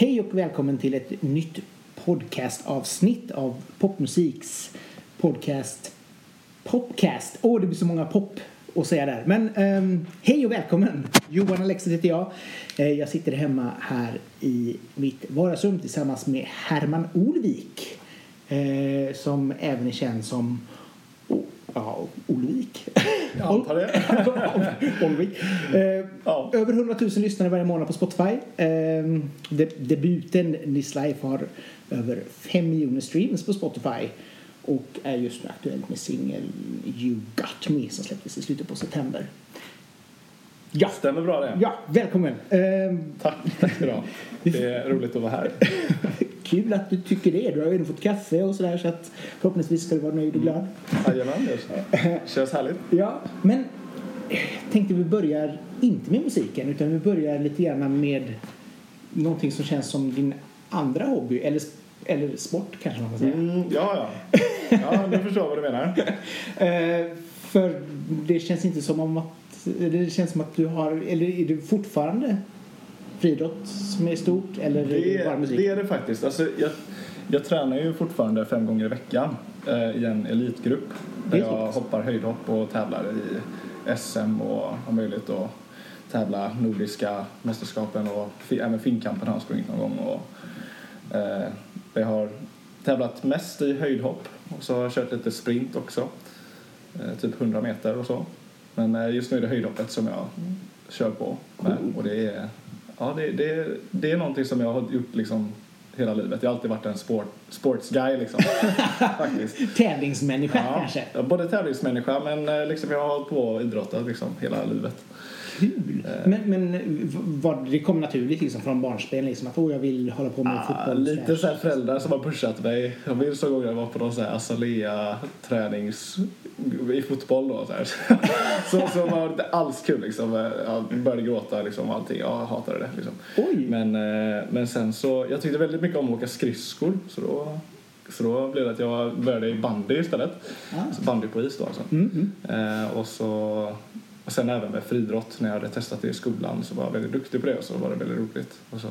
Hej och välkommen till ett nytt podcastavsnitt av Popmusiks podcast Popcast. Åh, oh, det blir så många pop att säga där. Men um, hej och välkommen! Johan Alexis heter jag. Eh, jag sitter hemma här i mitt vardagsrum tillsammans med Herman Olvik. Eh, som även är känd som ja, Olvik. Jag antar det. Olvik. Uh, ja. Över 100 000 lyssnare varje månad på Spotify. De debuten This Life har över 5 miljoner streams på Spotify och är just nu aktuell med singeln You Got Me som släpptes i slutet på september. Ja. Stämmer bra det. Ja, välkommen. Ehm. Tack, tack du ha. Det är roligt att vara här. Kul att du tycker det. Du har ju redan fått kaffe och sådär så att förhoppningsvis ska du vara nöjd och glad. Jajamän, det känns härligt. Ja, men jag tänkte vi börjar inte med musiken utan vi börjar lite grann med någonting som känns som din andra hobby eller eller sport kanske man kan säga. Mm, ja, ja. Ja, nu förstår jag vad du menar. eh, för det känns inte som om att... Det känns som att du har... Eller är det fortfarande friidrott som är stort? Eller det, är det bara musik? Det är det faktiskt. Alltså, jag, jag tränar ju fortfarande fem gånger i veckan eh, i en elitgrupp. Där jag hoppar höjdhopp och tävlar i SM och har möjlighet att tävla nordiska mästerskapen och även Finnkampen har jag sprungit någon gång. Och, eh, jag har tävlat mest i höjdhopp och så har jag kört lite sprint också. Eh, typ 100 meter och så. Men eh, just nu är det höjdhoppet som jag kör på med. Och det är, ja, det, det, det är någonting som jag har gjort liksom hela livet. Jag har alltid varit en sport, guy liksom. faktiskt. Tävlingsmänniska ja, kanske? Både tävlingsmänniska men eh, liksom jag har hållit på och idrottat liksom hela livet kul. Eh. Men, men var, det kom naturligt liksom från barnsben liksom att oh, jag vill hålla på med ah, fotboll? Lite så föräldrar som har pushat mig. Jag minns en gång jag var på någon så här Azalea tränings i fotboll då så här. så, så var det inte alls kul liksom. Jag började gråta liksom och allting. Jag hatade det liksom. Oj. Men, eh, men sen så, jag tyckte väldigt mycket om att åka skridskor så då så då blev det att jag började i bandy istället. Ah. Så bandy på is då alltså. Mm -hmm. eh, och så och sen även med friidrott, när jag hade testat det i skolan så var jag väldigt duktig på det och så var det väldigt roligt. Och så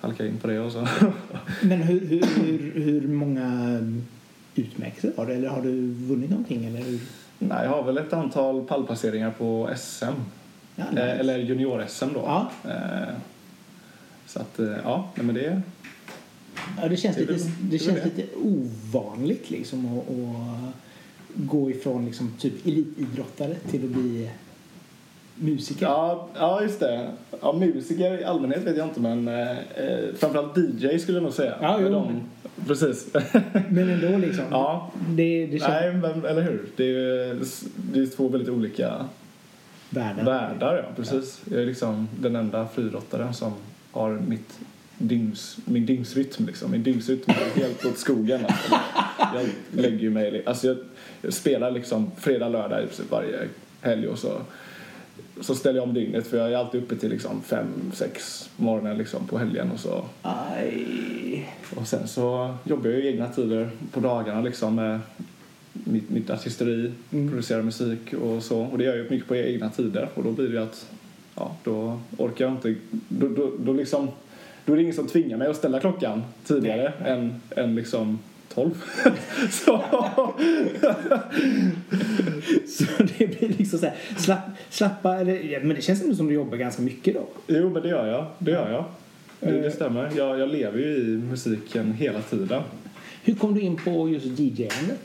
halkade jag in på det och så. Men hur, hur, hur, hur många utmärkelser har du? Eller har du vunnit någonting? Eller hur? Nej, jag har väl ett antal pallplaceringar på SM. Ja, nice. eh, eller junior-SM då. Ja. Eh, så att, eh, ja, men det... Ja, det känns, det lite, det känns det. lite ovanligt liksom att gå ifrån liksom typ elitidrottare till att bli musiker? Ja, ja just det. Ja, musiker i allmänhet vet jag inte men eh, eh framförallt DJ skulle jag nog säga. Ja, jo. De, precis. men ändå liksom. Ja. Det, det känns... Nej, men, eller hur. Det är, det är två väldigt olika världar. Världar, ja. Precis. Jag är liksom den enda friidrottaren som har mitt dygns, min dygnsrytm liksom. Min dygnsrytm är helt åt skogen. Alltså. Jag lägger mig... Alltså jag, jag spelar liksom fredag, lördag varje helg och så, så ställer jag om dygnet för jag är alltid uppe till liksom fem, sex morgonen liksom på helgen och så. Aj. Och sen så jobbar jag egna tider på dagarna liksom med mitt, mitt artisteri, mm. producerar musik och så. Och det gör jag mycket på egna tider och då blir det att ja, då orkar jag inte, då, då, då liksom då är det ingen som tvingar mig att ställa klockan tidigare än, än liksom 12. så. så det blir liksom så här, slapp, slappa, eller, men det känns ändå som du jobbar ganska mycket då. Jo, men det gör jag. Det gör jag. Det, det stämmer. Jag, jag lever ju i musiken hela tiden. Hur kom du in på just DJ-andet?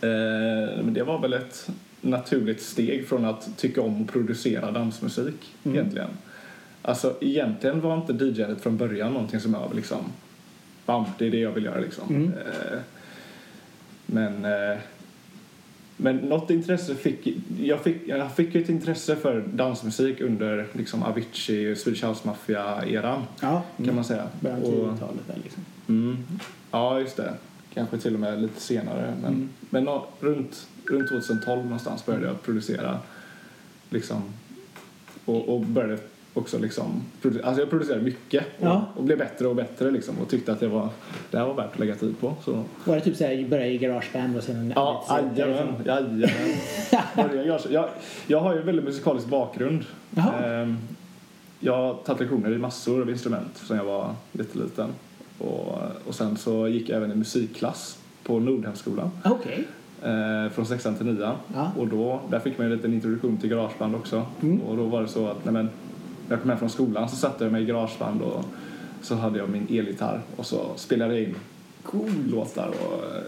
Eh, det var väl ett naturligt steg från att tycka om att producera dansmusik mm. egentligen. Alltså egentligen var inte DJ-andet från början någonting som jag liksom bam, det är det jag vill göra liksom. Mm. Eh, men eh, men något intresse fick jag, fick jag fick ett intresse för dansmusik under liksom Avicii, Swedish House Mafia-eran ja, kan man mm. säga. Början 10-talet där liksom. Mm, ja, just det. Kanske till och med lite senare. Men, mm. men no, runt, runt 2012 någonstans började jag producera liksom och, och började också liksom, alltså jag producerade mycket och, ja. och, blev bättre och bättre liksom och tyckte att det var, det här var värt att lägga tid på. Så. Var det typ såhär, börja i garageband och sen Ja, jajamän, jajamän. jag, jag har ju en väldigt musikalisk bakgrund. Ehm, jag har tagit lektioner i massor av instrument sedan jag var lite liten. Och, och sen så gick jag även i musikklass på Nordhemskolan. Okej. Eh, från sexan till nian. Ja. Och då, där fick man ju en liten introduktion till garageband också. Mm. Och då var det så att nej men, jag kom hem från skolan så satte jag mig i garageband och så hade jag min elgitarr och så spelade jag in Cool. låtar och eh,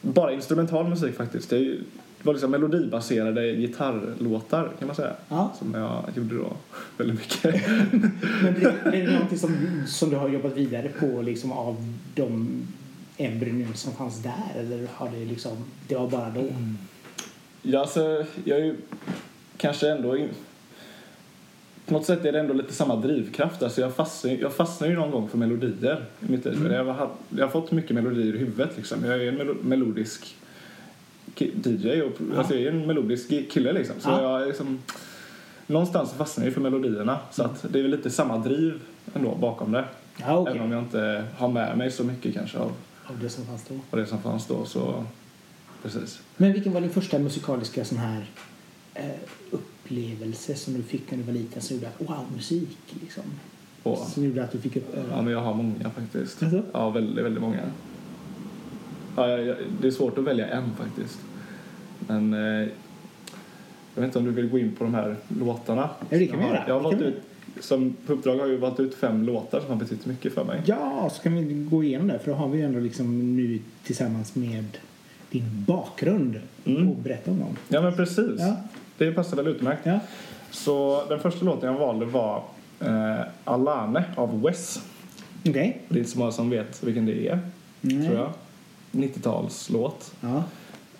bara instrumental musik faktiskt. Det, det var liksom melodibaserade gitarrlåtar kan man säga. Ja. Som jag gjorde då väldigt mycket. Men det, det är någonting som, som du har jobbat vidare på liksom av de embryon som fanns där eller har det liksom, det var bara då? Ja, alltså, jag är ju kanske ändå... På något sätt är det ändå lite samma drivkraft. Alltså jag, fastnar, jag fastnar ju någon gång för melodier i mitt liv. Jag, har, jag har fått mycket melodier i huvudet. Liksom. Jag är en melo melodisk DJ och Ja. alltså, jag är en melodisk kille. Liksom. Så Ja. jag är liksom, någonstans fastnar jag ju för melodierna. Så att det är väl lite samma driv ändå bakom det. Ja, okej. Även om jag inte har med mig så mycket kanske av, Av det som fanns då. av det som fanns då. Så, precis. Men vilken var din första musikaliska sån här upplevelse som du fick när du var liten som gjorde att wow, musik liksom? Och, Som gjorde att du fick upp Ja, öronen? men jag har många faktiskt. Jaså? Ja, väldigt, väldigt många. Ja, jag, jag, det är svårt att välja en faktiskt. Men eh, jag vet inte om du vill gå in på de här låtarna. Ja, det kan vi jag har, göra. Jag har valt ut, som på uppdrag har jag valt ut fem låtar som har betytt mycket för mig. Ja, så kan vi gå igenom det för då har vi ändå liksom nu tillsammans med din bakgrund Mm. och berätta om dem. Ja, men precis. Ja. Det passar väl utmärkt. Ja. Så den första låten jag valde var eh, Alane av Wes. Okej. Det är inte så många som vet vilken det är, Nej. tror jag. 90-talslåt. Ja.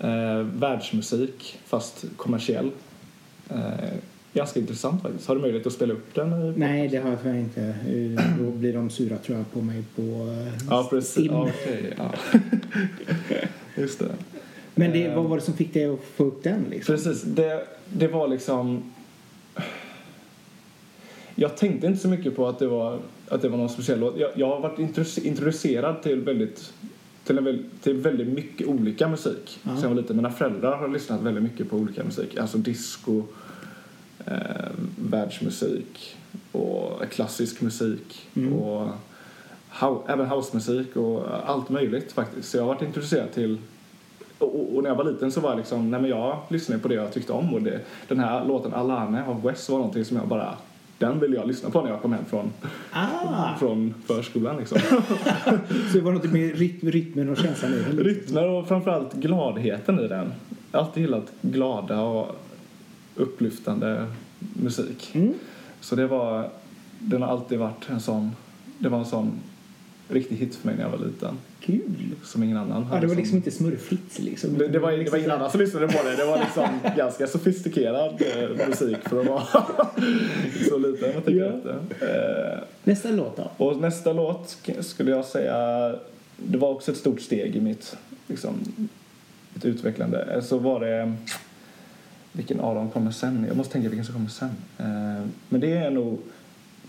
Eh, världsmusik, fast kommersiell. Eh, ganska intressant faktiskt. Har du möjlighet att spela upp den? Nej, det har jag inte. Eh, Då blir de sura tror jag på mig på eh, Ja, precis. Ja, okej, ja. Just det. Men det, vad var det som fick dig att få upp den liksom? Precis. Det, det var liksom... Jag tänkte inte så mycket på att det var, att det var någon speciell låt. Jag, jag har varit introdu- introducerad till väldigt, till, en, till väldigt mycket olika musik Ja. sen jag var liten. Mina föräldrar har lyssnat väldigt mycket på olika musik. Alltså disco, eh, världsmusik och klassisk musik Mm. och även housemusik och allt möjligt faktiskt. Så jag har varit introducerad till och, och när jag var liten så var jag liksom, nej men jag lyssnade på det jag tyckte om och det, den här låten Alane av West var någonting som jag bara, den ville jag lyssna på när jag kom hem från, Ah! från förskolan liksom. Så det var något med rytm, rytmen och känslan i den? Rytmer och framförallt gladheten i den. Jag har alltid gillat glada och upplyftande musik. Mm. Så det var, den har alltid varit en sån, det var en sån riktig hit för mig när jag var liten. Kul! Som ingen annan Ja, det var liksom inte smurfigt liksom. Det, det, var, det var ingen annan som lyssnade på det. Det var liksom ganska sofistikerad eh, musik för att vara så liten. Jag tycker Ja. inte. Eh, Nästa låt då? och nästa låt sk- skulle jag säga, det var också ett stort steg i mitt, liksom, mitt utvecklande. Eh, Så var det, vilken av dem kommer sen? Jag måste tänka vilken som kommer sen. Men det är nog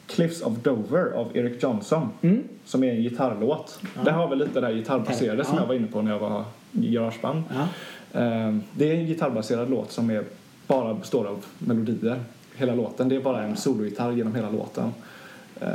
Cliffs of Dover av Eric Johnson Mm. som är en gitarrlåt. Ja. Det har väl lite det där gitarrbaserade som Ja. jag var inne på när jag var i garageband. Ja. Eh, Det är en gitarrbaserad låt som är, bara består av melodier. Hela låten. Det är bara en sologitarr genom hela låten. Eh,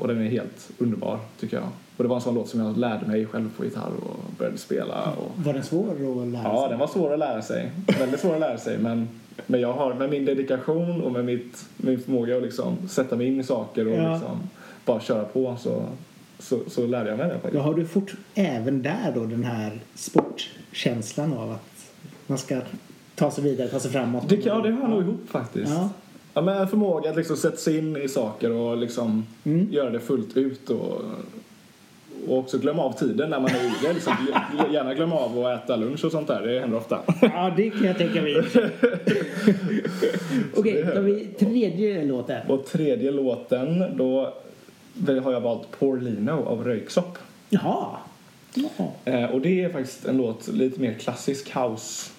och den är helt underbar, tycker jag. Och det var en sån låt som jag lärde mig själv på gitarr och började spela. Och... Var den svår att lära sig? Ja, den var svår att lära sig. Väldigt svår att lära sig. Men, men jag har med min dedikation och med mitt, min förmåga att liksom sätta mig in i saker och Ja. liksom bara köra på så, så, så lärde jag mig det Då faktiskt. har du fort även där då den här sportkänslan av att man ska ta sig vidare, ta sig framåt. Det, ja, det hör nog ihop faktiskt. Ja. Ja, men en förmåga att liksom sätta sig in i saker och liksom Mm. göra det fullt ut och, och också glömma av tiden när man är det. Liksom, gärna glömma av att äta lunch och sånt där. Det händer ofta. Ja, det kan jag tänka mig. Okej, då har vi tredje låten. Och tredje låten, då har jag valt Porlino av Röyksopp. Jaha. Ja. Eh, och det är faktiskt en låt lite mer klassisk house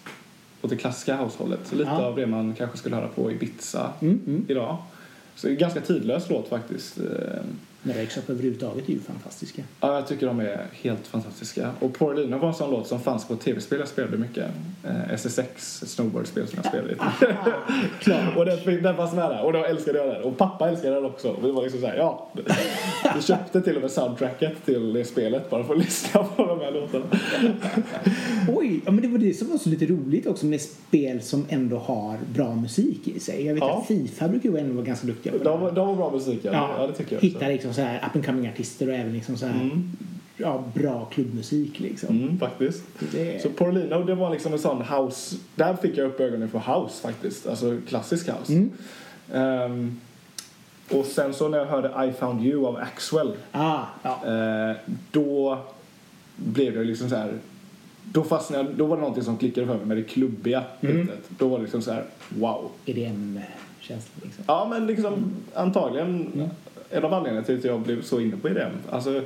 åt det klassiska househållet. Så lite Ja. av det man kanske skulle höra på Ibiza Mm, mm. idag. Så ganska tidlös låt faktiskt. Men Röyksopp överhuvudtaget är ju fantastiska. Ja, jag tycker de är helt fantastiska. Och Porolina var en sån låt som fanns på tv-spel jag spelade mycket. Eh, SSX, ett snowboardspel som jag spelade lite. Och den, den fanns med där och då älskade jag den. Och pappa älskade den också. Och vi var liksom såhär, ja. Vi köpte till och med soundtracket till det spelet bara för att lyssna på de här låtarna. Oj, ja, men det var det som var så lite roligt också med spel som ändå har bra musik i sig. Jag vet Ja. att Fifa brukar ju ändå vara ganska duktiga på det. De, de var bra musik, ja. ja. det tycker jag Hitta också. liksom så här up and coming artister och även liksom så här ja, bra klubbmusik liksom. Mm, faktiskt. Det- Så Porolino, det var liksom en sån house. Där fick jag upp ögonen för house faktiskt. Alltså klassisk house. Ehm, och sen så när jag hörde I found you av Axwell. Ah, ja. Eh, då blev det liksom så här. Då fastnade då var det någonting som klickade för mig med det klubbiga bitet. Då var det liksom så här, wow. EDM-känslan liksom. Ja men liksom antagligen en av anledningarna till att jag blev så inne på idén. Alltså,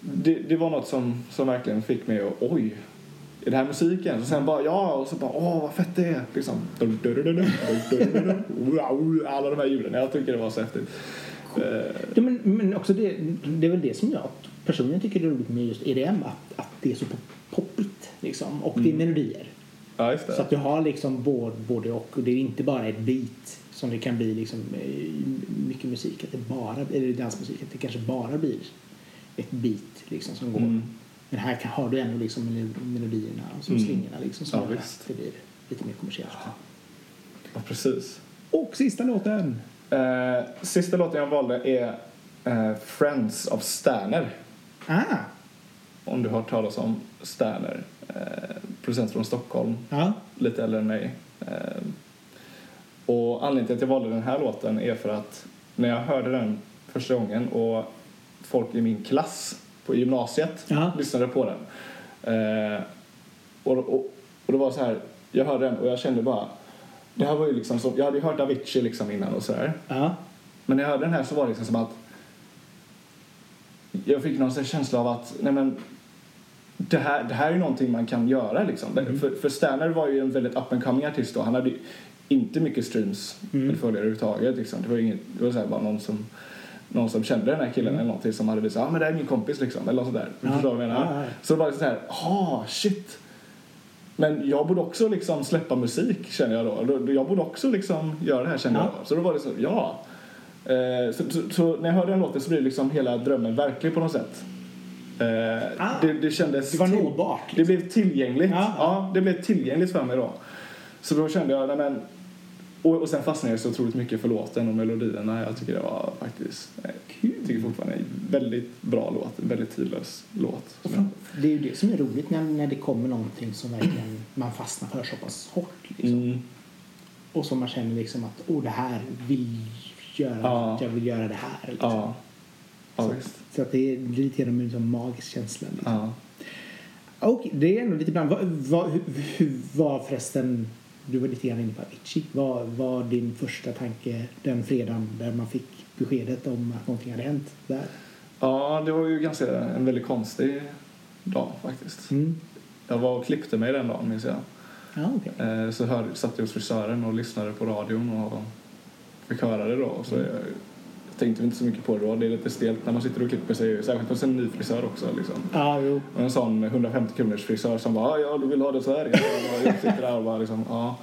det, det var något som, som verkligen fick mig att oj, är det här musiken? Och sen bara ja, och så bara åh vad fett det är. Liksom. Alla de här ljuden. Jag tycker det var så häftigt. Eh, ja, men, men också det, det är väl det som jag personligen tycker är roligt med just EDM. Att, att det är så poppigt liksom. Och det är mm. melodier. Ja, så att du har liksom både, både och. Det är inte bara ett beat som det kan bli liksom eh, mycket musik. Att det bara, eller dansmusik. Att det kanske bara blir ett beat liksom som går. Mm. Men här kan, har du ändå liksom melo- melodierna och så Mm. slingorna liksom som Ja, gör att det blir lite mer kommersiellt. Ja, precis. Och sista låten. Eh, sista låten jag valde är eh, Friends of Sterner. Ah, Om du har hört talas om Sterner. Eh, producent från Stockholm. ja. lite äldre än mig. Eh, och anledningen till att jag valde den här låten är för att när jag hörde den första gången och folk i min klass på gymnasiet Ja. lyssnade på den. Eh, och, och, och det var så här, jag hörde den och jag kände bara, det här var ju liksom som, jag hade ju hört Avicii liksom innan och sådär. Men när jag hörde den här så var det liksom som att jag fick någon känsla av att nej men, det, här, det här är någonting man kan göra. Liksom. För, för Sterner var ju en väldigt up and coming artist då. Han hade inte mycket streams eller följare överhuvudtaget. Liksom. Det var, inget, det var så här bara någon som, någon som kände den här killen eller någonting som hade visat ah, men det är min kompis liksom. Eller något sånt där. Ja. Förstår du vad jag menar? Ja. Så det var så här, ah shit. Men jag borde också liksom släppa musik känner jag då. Jag borde också liksom göra det här känner Ja. jag då. Så då var det så, ja. Eh, så, så, så när jag hörde den låten så blev liksom hela drömmen verklig på något sätt. Eh, Ah. det, det kändes... Det var nåbart, Det liksom. blev tillgängligt. Ja, Ja, ja. det blev tillgängligt för mig då. Så då kände jag, nej men... Och, och sen fastnade jag så otroligt mycket för låten och melodierna. Jag tycker det var faktiskt... Nej, jag tycker fortfarande är en väldigt bra låt. En väldigt tidlös låt. Fram- Det är ju det som är roligt när, när det kommer någonting som verkligen man fastnar för så pass hårt. Liksom. Mm. Och som man känner liksom att åh, det här vill göra, Ja. jag vill göra det här. Liksom. Ja. Ja, så, så att det blir lite grann en sån magisk känsla. Liksom. Ja. Och det är ändå lite ibland, vad, vad, hur, hur var förresten, du var lite grann inne på Avicii, vad var din första tanke den fredagen där man fick beskedet om att någonting hade hänt där? ja, det var ju ganska en väldigt konstig dag faktiskt. Mm. Jag var och klippte mig den dagen minns jag. Ja, okej. Eh, Så hör, satt jag hos frisören och lyssnade på radion och fick höra det då. Så jag, jag tänkte inte så mycket på det då. Det är lite stelt när man sitter och klipper sig, särskilt hos en ny frisör också. Liksom. Ja, jo. Och en sån 150 kronors frisör som bara ja du vill ha det så här. Jag, sitter där och bara liksom ja.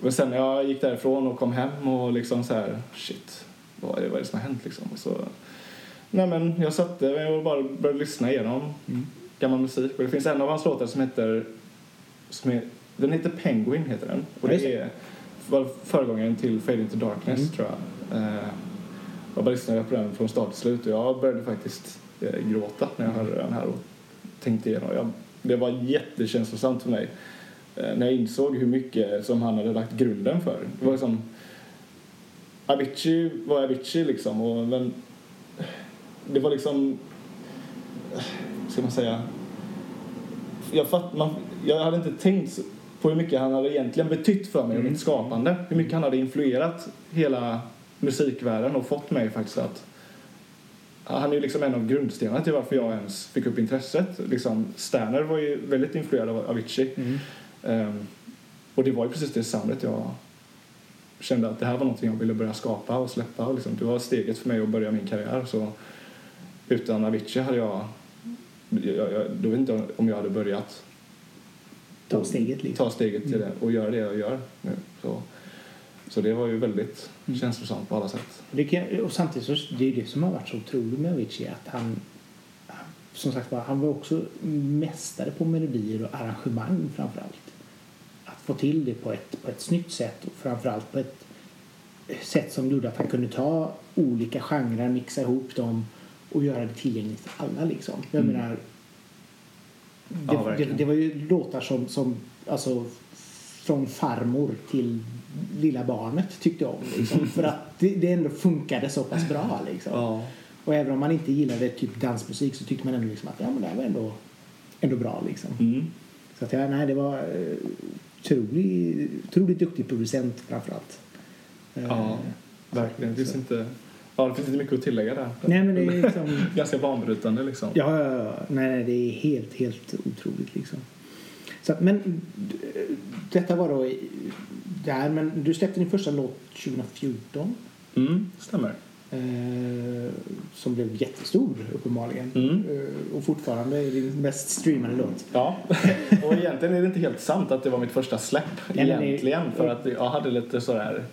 Men sen när jag gick därifrån och kom hem och liksom så här shit vad är, vad är det som har hänt liksom. Och så, nej men jag satte mig och bara började lyssna igenom gammal musik. Och det finns en av hans låtar som heter som är, den heter Penguin heter den. Och det är var föregångaren till Fade Into Darkness tror jag. Eh, jag bara lyssnade på den från start till slut och jag började faktiskt eh, gråta när jag hörde den här och tänkte igenom. Jag, det var jättekänslosamt för mig eh, när jag insåg hur mycket som han hade lagt grunden för. Det var liksom Avicii var Avicii liksom och men det var liksom ska man säga jag, fatt, man, jag hade inte tänkt på hur mycket han hade egentligen betytt för mig och mitt skapande. Hur mycket han hade influerat hela musikvärlden och fått mig faktiskt att han är ju liksom en av grundstenarna till varför jag ens fick upp intresset. Liksom, Sterner var ju väldigt influerad av Avicii. Mm. Ehm, och det var ju precis det soundet jag kände att det här var någonting jag ville börja skapa och släppa. Och liksom, det var steget för mig att börja min karriär. Så utan Avicii hade jag, jag, jag då vet inte om jag hade börjat Ta steget liksom. ta steget till det och göra det jag gör nu. Så, så det var ju väldigt Mm. känslosamt på alla sätt. Det kan, och samtidigt så det är det som har varit så otroligt med Avicii att han som sagt var, han var också mästare på melodier och arrangemang framför allt. Att få till det på ett, på ett snyggt sätt och framförallt på ett sätt som gjorde att han kunde ta olika genrer, mixa ihop dem och göra det tillgängligt för alla liksom. Jag Mm. menar det, Ja, det, det var ju låtar som, som alltså från farmor till lilla barnet tyckte om. Liksom. För att det, det ändå funkade så pass bra. Liksom. Ja. Och även om man inte gillade typ dansmusik så tyckte man ändå liksom att ja, men det här var ändå, ändå bra. Liksom. Mm. Så att ja, nej, det var eh, otroligt, otroligt duktig producent framförallt. Eh, Ja, verkligen. Det finns inte, ja, det finns inte mycket att tillägga där. Nej men det är liksom... Ganska banbrytande liksom. Ja, ja, ja. Nej, nej, det är helt, helt otroligt liksom. Så, att- men detta var då där, men du släppte din första låt 2014 Mm, stämmer. eh, som blev jättestor uppenbarligen Mm. eh, och fortfarande är din mest streamade låt. Ja, och egentligen är det inte helt sant att det var mitt första släpp egentligen. För att jag hade lite sådär,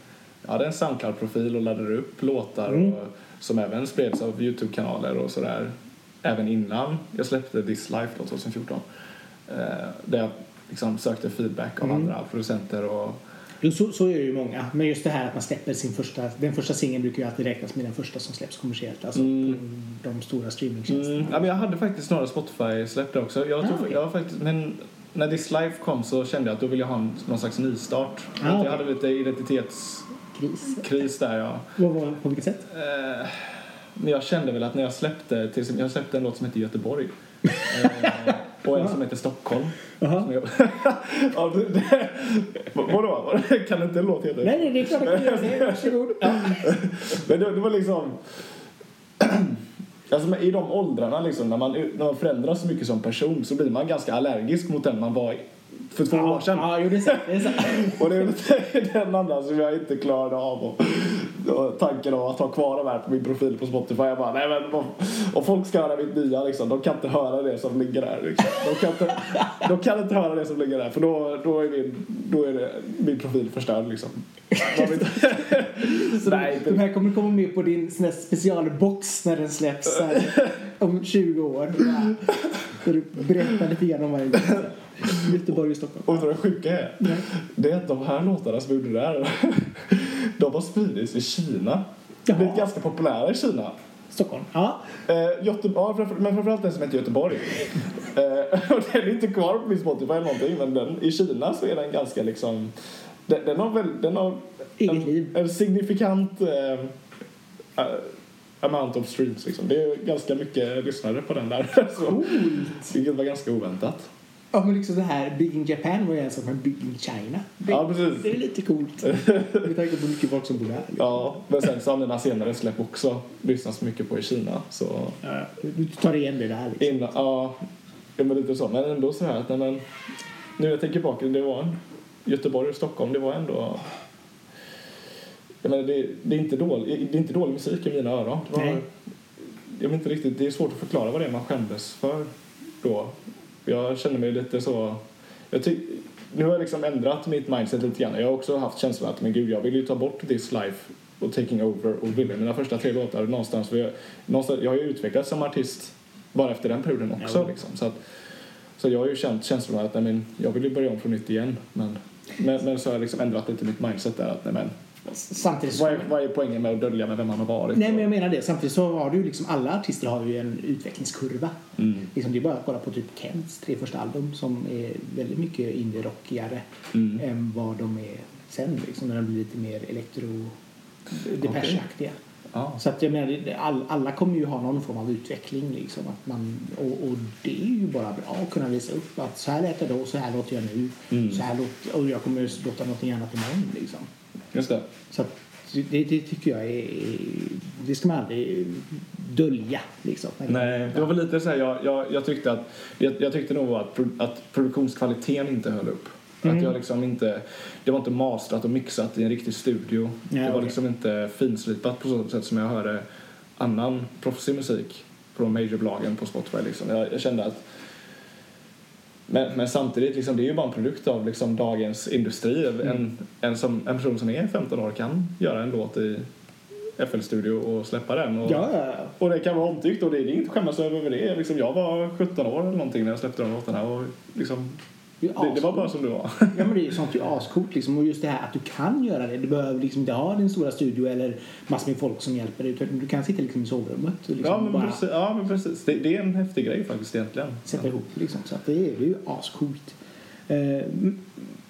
jag hade en Soundcloud-profil och laddade upp låtar Mm. och, som även spreds av Youtube-kanaler och sådär. Även innan jag släppte This Life då, 2014. Eh, där jag liksom sökte feedback av Mm. andra producenter och Jo, så, så är det ju många. Men just det här att man släpper sin första... Den första singeln brukar ju alltid räknas med den första som släpps kommersiellt. Alltså Mm. de stora streamingtjänsterna. Mm, ja, men jag hade faktiskt några Spotify-släpp där också. Jag Ah, tror, okej. jag faktiskt, men när This Life kom så kände jag att då ville jag ha en, någon slags nystart. Ah, jag okej. hade lite identitetskris Kris. där. Ja. Vad var, på vilket sätt? Eh, men jag kände väl att när jag släppte, till, jag släppte en låt som heter Göteborg. Eh, och en som heter Stockholm. Som jag, ja, det, vadå? Kan inte en låt heta Nej, nej, det är klart att det. Varsågod. Men det, det var liksom... Alltså i de åldrarna liksom, när man, när man förändras så mycket som person så blir man ganska allergisk mot den man var för två år sedan. Ja, jo, det är sant. Det är sant. Och det är lite den andra som jag inte klarade av. Och, och tanken av att ha kvar de här på min profil på Spotify. Jag bara, nej men om, om folk ska höra mitt nya liksom, de kan inte höra det som ligger där. Liksom. De, kan inte, de kan inte höra det som ligger där för då, då, är, min, då är det, min profil förstörd liksom. Så Nej, de här kommer komma med på din sån specialbox när den släpps här, om 20 år. Ja. Så du berättar lite grann om varje Göteborg och Stockholm. Och vet du vad det sjuka är? Nej. Det är att de här låtarna som gjorde det där, de har spridits i Kina. Har blivit ganska populära i Kina. Stockholm. Ja. Eh, Göte ja, men framförallt den som heter Göteborg. eh, och den är inte kvar på min Spotify eller någonting, men den, i Kina så är den ganska liksom... Den, den har väl... Den har Eget en, liv. en signifikant eh, amount of streams liksom. Det är ganska mycket lyssnare på den där. så, vilket var ganska oväntat. Ja, men liksom det här Big in Japan var ju en sak med Big in China. Det, Ja, precis. det är lite coolt. Med tanke på hur mycket folk som bor där. Ja, men sen mina senare släpp också lyssnats mycket på i Kina. Så Ja, du tar igen det där liksom. innan, ja, men lite så. Men ändå så här att nej, men, nu jag tänker tillbaka, det var en, Göteborg och Stockholm, det var ändå jag menar, det, det, är inte dålig, det är inte dålig musik i mina öron. Det, var, Nej. jag vet inte riktigt, det är svårt att förklara vad det är man skämdes för då. Jag känner mig lite så... Nu har jag liksom ändrat mitt mindset lite grann. Jag har också haft känslan att men gud, jag vill ju ta bort this life och taking over och ville mina första tre låtar någonstans. För jag, någonstans jag har ju utvecklats som artist bara efter den perioden också. Ja. Liksom. Så, att, så jag har ju känt känslan att nej, men, jag vill ju börja om från nytt igen. Men, men, men så har jag liksom ändrat lite mitt mindset där att nej, men, Samtidigt vad, är, vad är poängen med att dölja med vem man har varit? Nej men jag menar det. Samtidigt så har du liksom alla artister har ju en utvecklingskurva. Mm. Liksom det är bara att kolla på typ Kents tre första album som är väldigt mycket indie-rockigare Mm. än vad de är sen liksom när de blir lite mer elektro Depeche-aktiga. Ja. Så att jag menar, all, alla kommer ju ha någon form av utveckling liksom. Att man, och, och det är ju bara bra att kunna visa upp att så här lät jag då, så här låter jag nu. Mm. Så här låter, och jag kommer låta någonting annat imorgon liksom. Just det. Så det, det tycker jag är... Det ska man aldrig dölja. Liksom. Nej, det var väl lite så här, jag, jag, jag tyckte att jag, jag tyckte nog att, att produktionskvaliteten inte höll upp. Mm. Att jag liksom inte, det var inte mastrat och mixat i en riktig studio. Ja, det var okej. liksom inte finslipat på så sätt som jag hörde annan proffsig musik de majorbolagen på Spotify. Liksom. Jag, jag kände att men, men samtidigt, liksom, det är ju bara en produkt av liksom, dagens industri. Mm. En, en, som, en person som är 15 år kan göra en låt i FL Studio och släppa den. Och, ja. och det kan vara omtyckt och det är inget att skämmas över det. Liksom, jag var 17 år eller någonting när jag släppte de låtarna och liksom, Det det, det var bara som det var. Ja men det är ju sånt ju ascoolt liksom. Och just det här att du kan göra det. Du behöver liksom inte ha din stora studio eller massor med folk som hjälper dig. Utan du kan sitta liksom i sovrummet och liksom Ja men, bara precis, ja, men precis. Det, det är en häftig grej faktiskt egentligen. sätta ihop liksom. Så att det, är, det är ju ascoolt. Eh,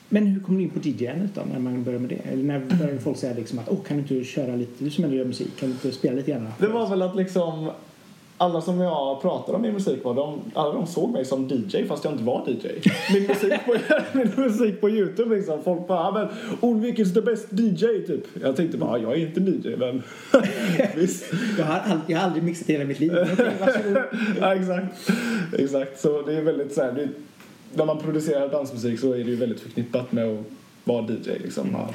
men hur kom du in på DJ-andet då när man började med det? Eller när började folk säga liksom att åh kan du inte köra lite, du som ändå gör musik, kan du inte spela lite grann? Det var väl att liksom alla som jag pratade om min musik var, de, alla de såg mig som DJ fast jag inte var DJ. Min musik på, min musik på Youtube liksom, folk bara "Ah, men Olvik is the best DJ typ. Jag tänkte bara, jag är inte DJ men visst. Jag har, all, jag har aldrig mixat i hela mitt liv. Ja, exakt. exakt. Så det är väldigt så här, det, när man producerar dansmusik så är det ju väldigt förknippat med att vara DJ liksom. Ja.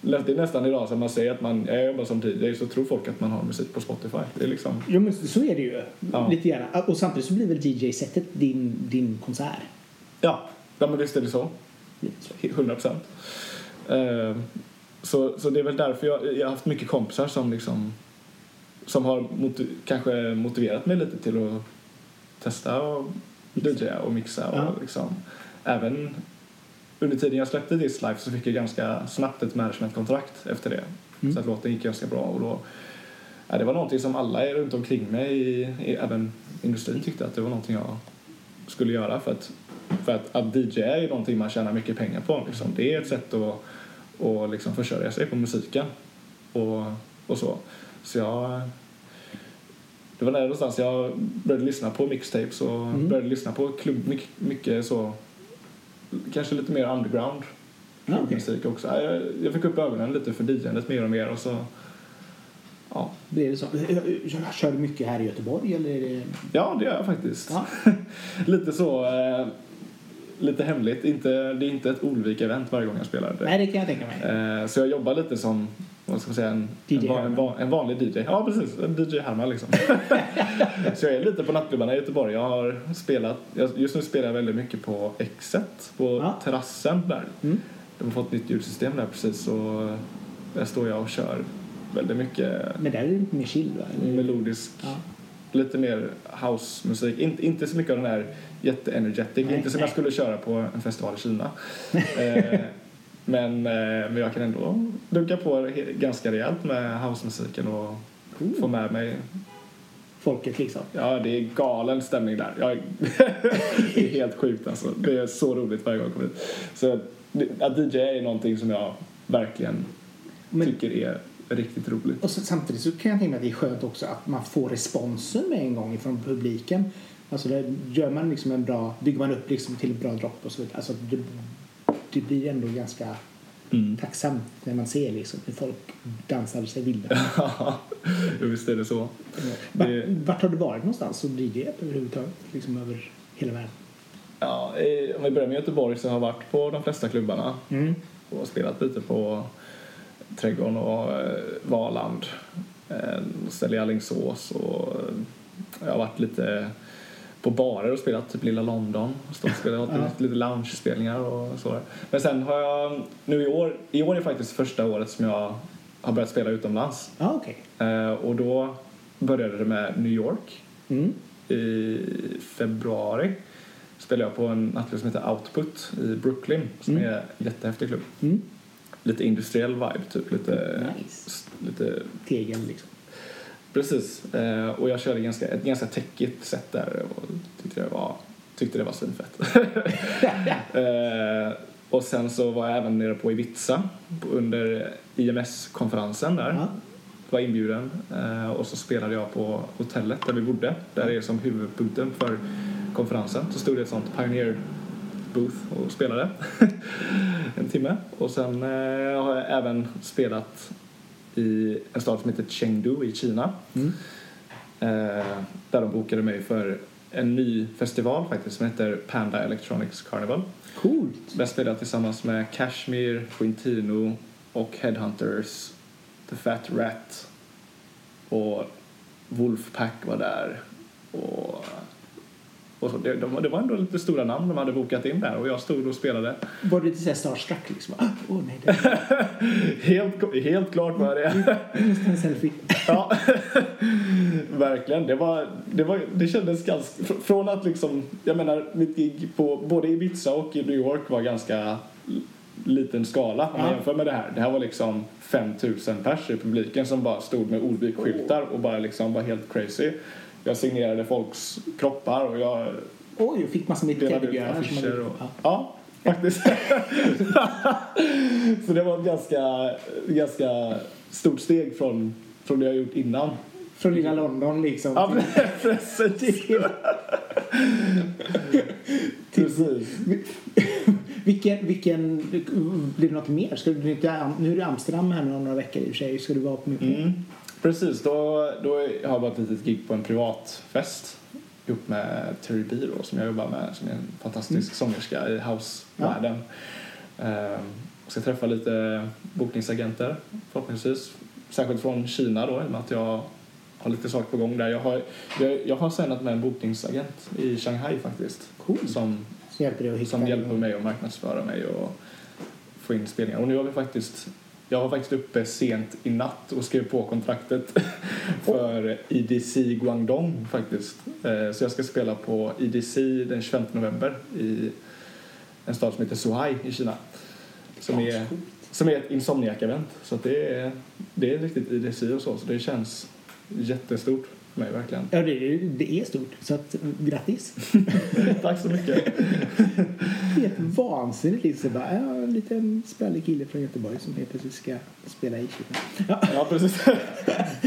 Det är nästan idag som man säger att man jag jobbar som DJ så tror folk att man har musik på Spotify. Det är liksom, Jo men så är det ju. Ja. Lite grann. Och samtidigt så blir väl DJ-sättet din, din konsert? ja, ja men visst är det så. Lite så. 100 procent. så, så det är väl därför jag, jag har haft mycket kompisar som liksom som har motiv, kanske motiverat mig lite till att testa och DJa och mixa och Ja. liksom även under tiden jag släppte This Life så fick jag ganska snabbt ett managementkontrakt efter det. Mm. Så att låten gick ganska bra och då ja, det var någonting som alla runt omkring mig, i, i, även industrin tyckte att det var någonting jag skulle göra för att, för att, att DJ är ju någonting man tjänar mycket pengar på. Liksom. Det är ett sätt att, att liksom försörja sig på musiken och, och så. Så jag... Det var där någonstans jag började lyssna på mixtapes och Mm. började lyssna på klubb, mycket, mycket så kanske lite mer underground Ja, okej. musik också. Jag, jag fick upp ögonen lite för DJandet mer och mer och så ja, Blir det så? Kör du mycket här i Göteborg eller det... ja det gör jag faktiskt. Ja. lite så eh, lite hemligt. Inte, det är inte ett Olvik-event varje gång jag spelar. Nej, det kan jag tänka mig. Eh, så jag jobbar lite som vad ska man säga, en, en, en, en vanlig DJ. Ja, precis. En DJ Herman liksom. så jag är lite på nattklubbarna i Göteborg. Jag har spelat, just nu spelar jag väldigt mycket på Exet, på Ja. terrassen där. Mm. De har fått nytt ljudsystem där precis och där står jag och kör väldigt mycket Men där är det lite mer chill va? Eller? melodisk, Ja. lite mer housemusik. Inte, inte så mycket av den här jätteenergetic, inte som nej. jag skulle köra på en festival i Kina. eh, men, eh, men jag kan ändå dunka på ganska rejält med housemusiken och Cool. få med mig. Folket liksom. Ja, det är galen stämning där. Jag, det är helt sjukt alltså. Det är så roligt varje gång jag kommer dit. Så att DJ är någonting som jag verkligen Men, tycker är riktigt roligt. och så, samtidigt så kan jag tänka mig att det är skönt också att man får responsen med en gång från publiken. Alltså det, gör man liksom en bra, bygger man upp liksom till ett bra dropp och så vidare. Alltså det, det blir ändå ganska Mm. tacksamt när man ser liksom hur folk dansar sig vilda. Ja, visst är det så. Vart, Det- vart har du varit någonstans och DJat överhuvudtaget? Liksom över hela världen? Ja, eh, om vi börjar med Göteborg så har jag varit på de flesta klubbarna Mm. och spelat lite på Trädgården och eh, Valand, eh, ställe i Alingsås och eh, jag har varit lite på barer och spelat typ Lilla London. Stått och spelat Ja. lite, loungespelningar och så. Men sen har jag, nu i år, i år är faktiskt första året som jag har börjat spela utomlands. Ja, okej. Eh, och då började det med New York Mm. i februari spelade jag på en nattklubb som heter Output i Brooklyn som Mm. är en jättehäftig klubb. Mm. Lite industriell vibe, typ lite... Nice. lite Tegel liksom. Precis. Eh, och jag körde ganska, ett ganska techigt set där och tyckte det var, tyckte det var svinfett. eh, och sen så var jag även nere på Ibiza under IMS-konferensen där. Ja. var inbjuden eh, och så spelade jag på hotellet där vi bodde. Där är som huvudpunkten för konferensen. Så stod det ett sånt Pioneer booth och spelade en timme. Och sen eh, har jag även spelat i en stad som heter Chengdu i Kina. Mm. Eh, där de bokade mig för en ny festival faktiskt som heter Panda Electronics Carnival. Coolt. Där spelade tillsammans med Kashmir, Quintino och Headhunters, The Fat Rat och Wolfpack var där. Och, och så, det, de, det var ändå lite stora namn de hade bokat in där och jag stod och spelade. Var du lite såhär starstruck liksom? Åh oh, nej, det helt, helt klart var det. måste en selfie. ja, verkligen. Det, var, det, var, det kändes ganska... Från att liksom, jag menar, mitt gig på både Ibiza och i New York var ganska liten skala om man Ja. jämför med det här. Det här var liksom 5000 pers i publiken som bara stod med Ordvik-skyltar och bara liksom var helt crazy. Jag signerade folks kroppar och jag Oj, jag fick massor med teddybjörnar som hade... Och, Ja. ja, faktiskt. Så det var ett ganska, ganska stort steg från, från det jag gjort innan. Från lilla London liksom. Ja, precis. Precis. Vilken, vilken, blir det något mer? Ska du, nu är du i Amsterdam här om några veckor i och för sig. Ska du vara på mycket mer? Mm. Precis, då, då har jag varit ett litet gig på en privatfest ihop med Terry B då, som jag jobbar med, som är en fantastisk sångerska i housevärlden. Ehm, ska träffa lite bokningsagenter förhoppningsvis. Särskilt från Kina då, i och med att jag har lite saker på gång där. Jag har, jag, jag har signat med en bokningsagent i Shanghai faktiskt. Cool. Som, Så hjälper som hjälper mig att marknadsföra mig och få in spelningar. Och nu har vi faktiskt jag var faktiskt uppe sent i natt och skrev på kontraktet för EDC Guangdong faktiskt. Eh, Så jag ska spela på EDC den 25 november i en stad som heter Zhuhai i Kina. Som är, som är ett Insomniac-event. Så det är, det är riktigt EDC och så, så det känns jättestort för mig verkligen. Ja, det, det är stort. Så att, grattis. Tack så mycket. Helt vansinnigt. Liksom. Bara, ja, en liten sprallig kille från Göteborg som helt plötsligt ska spela i Kina. Ja. Ja, precis.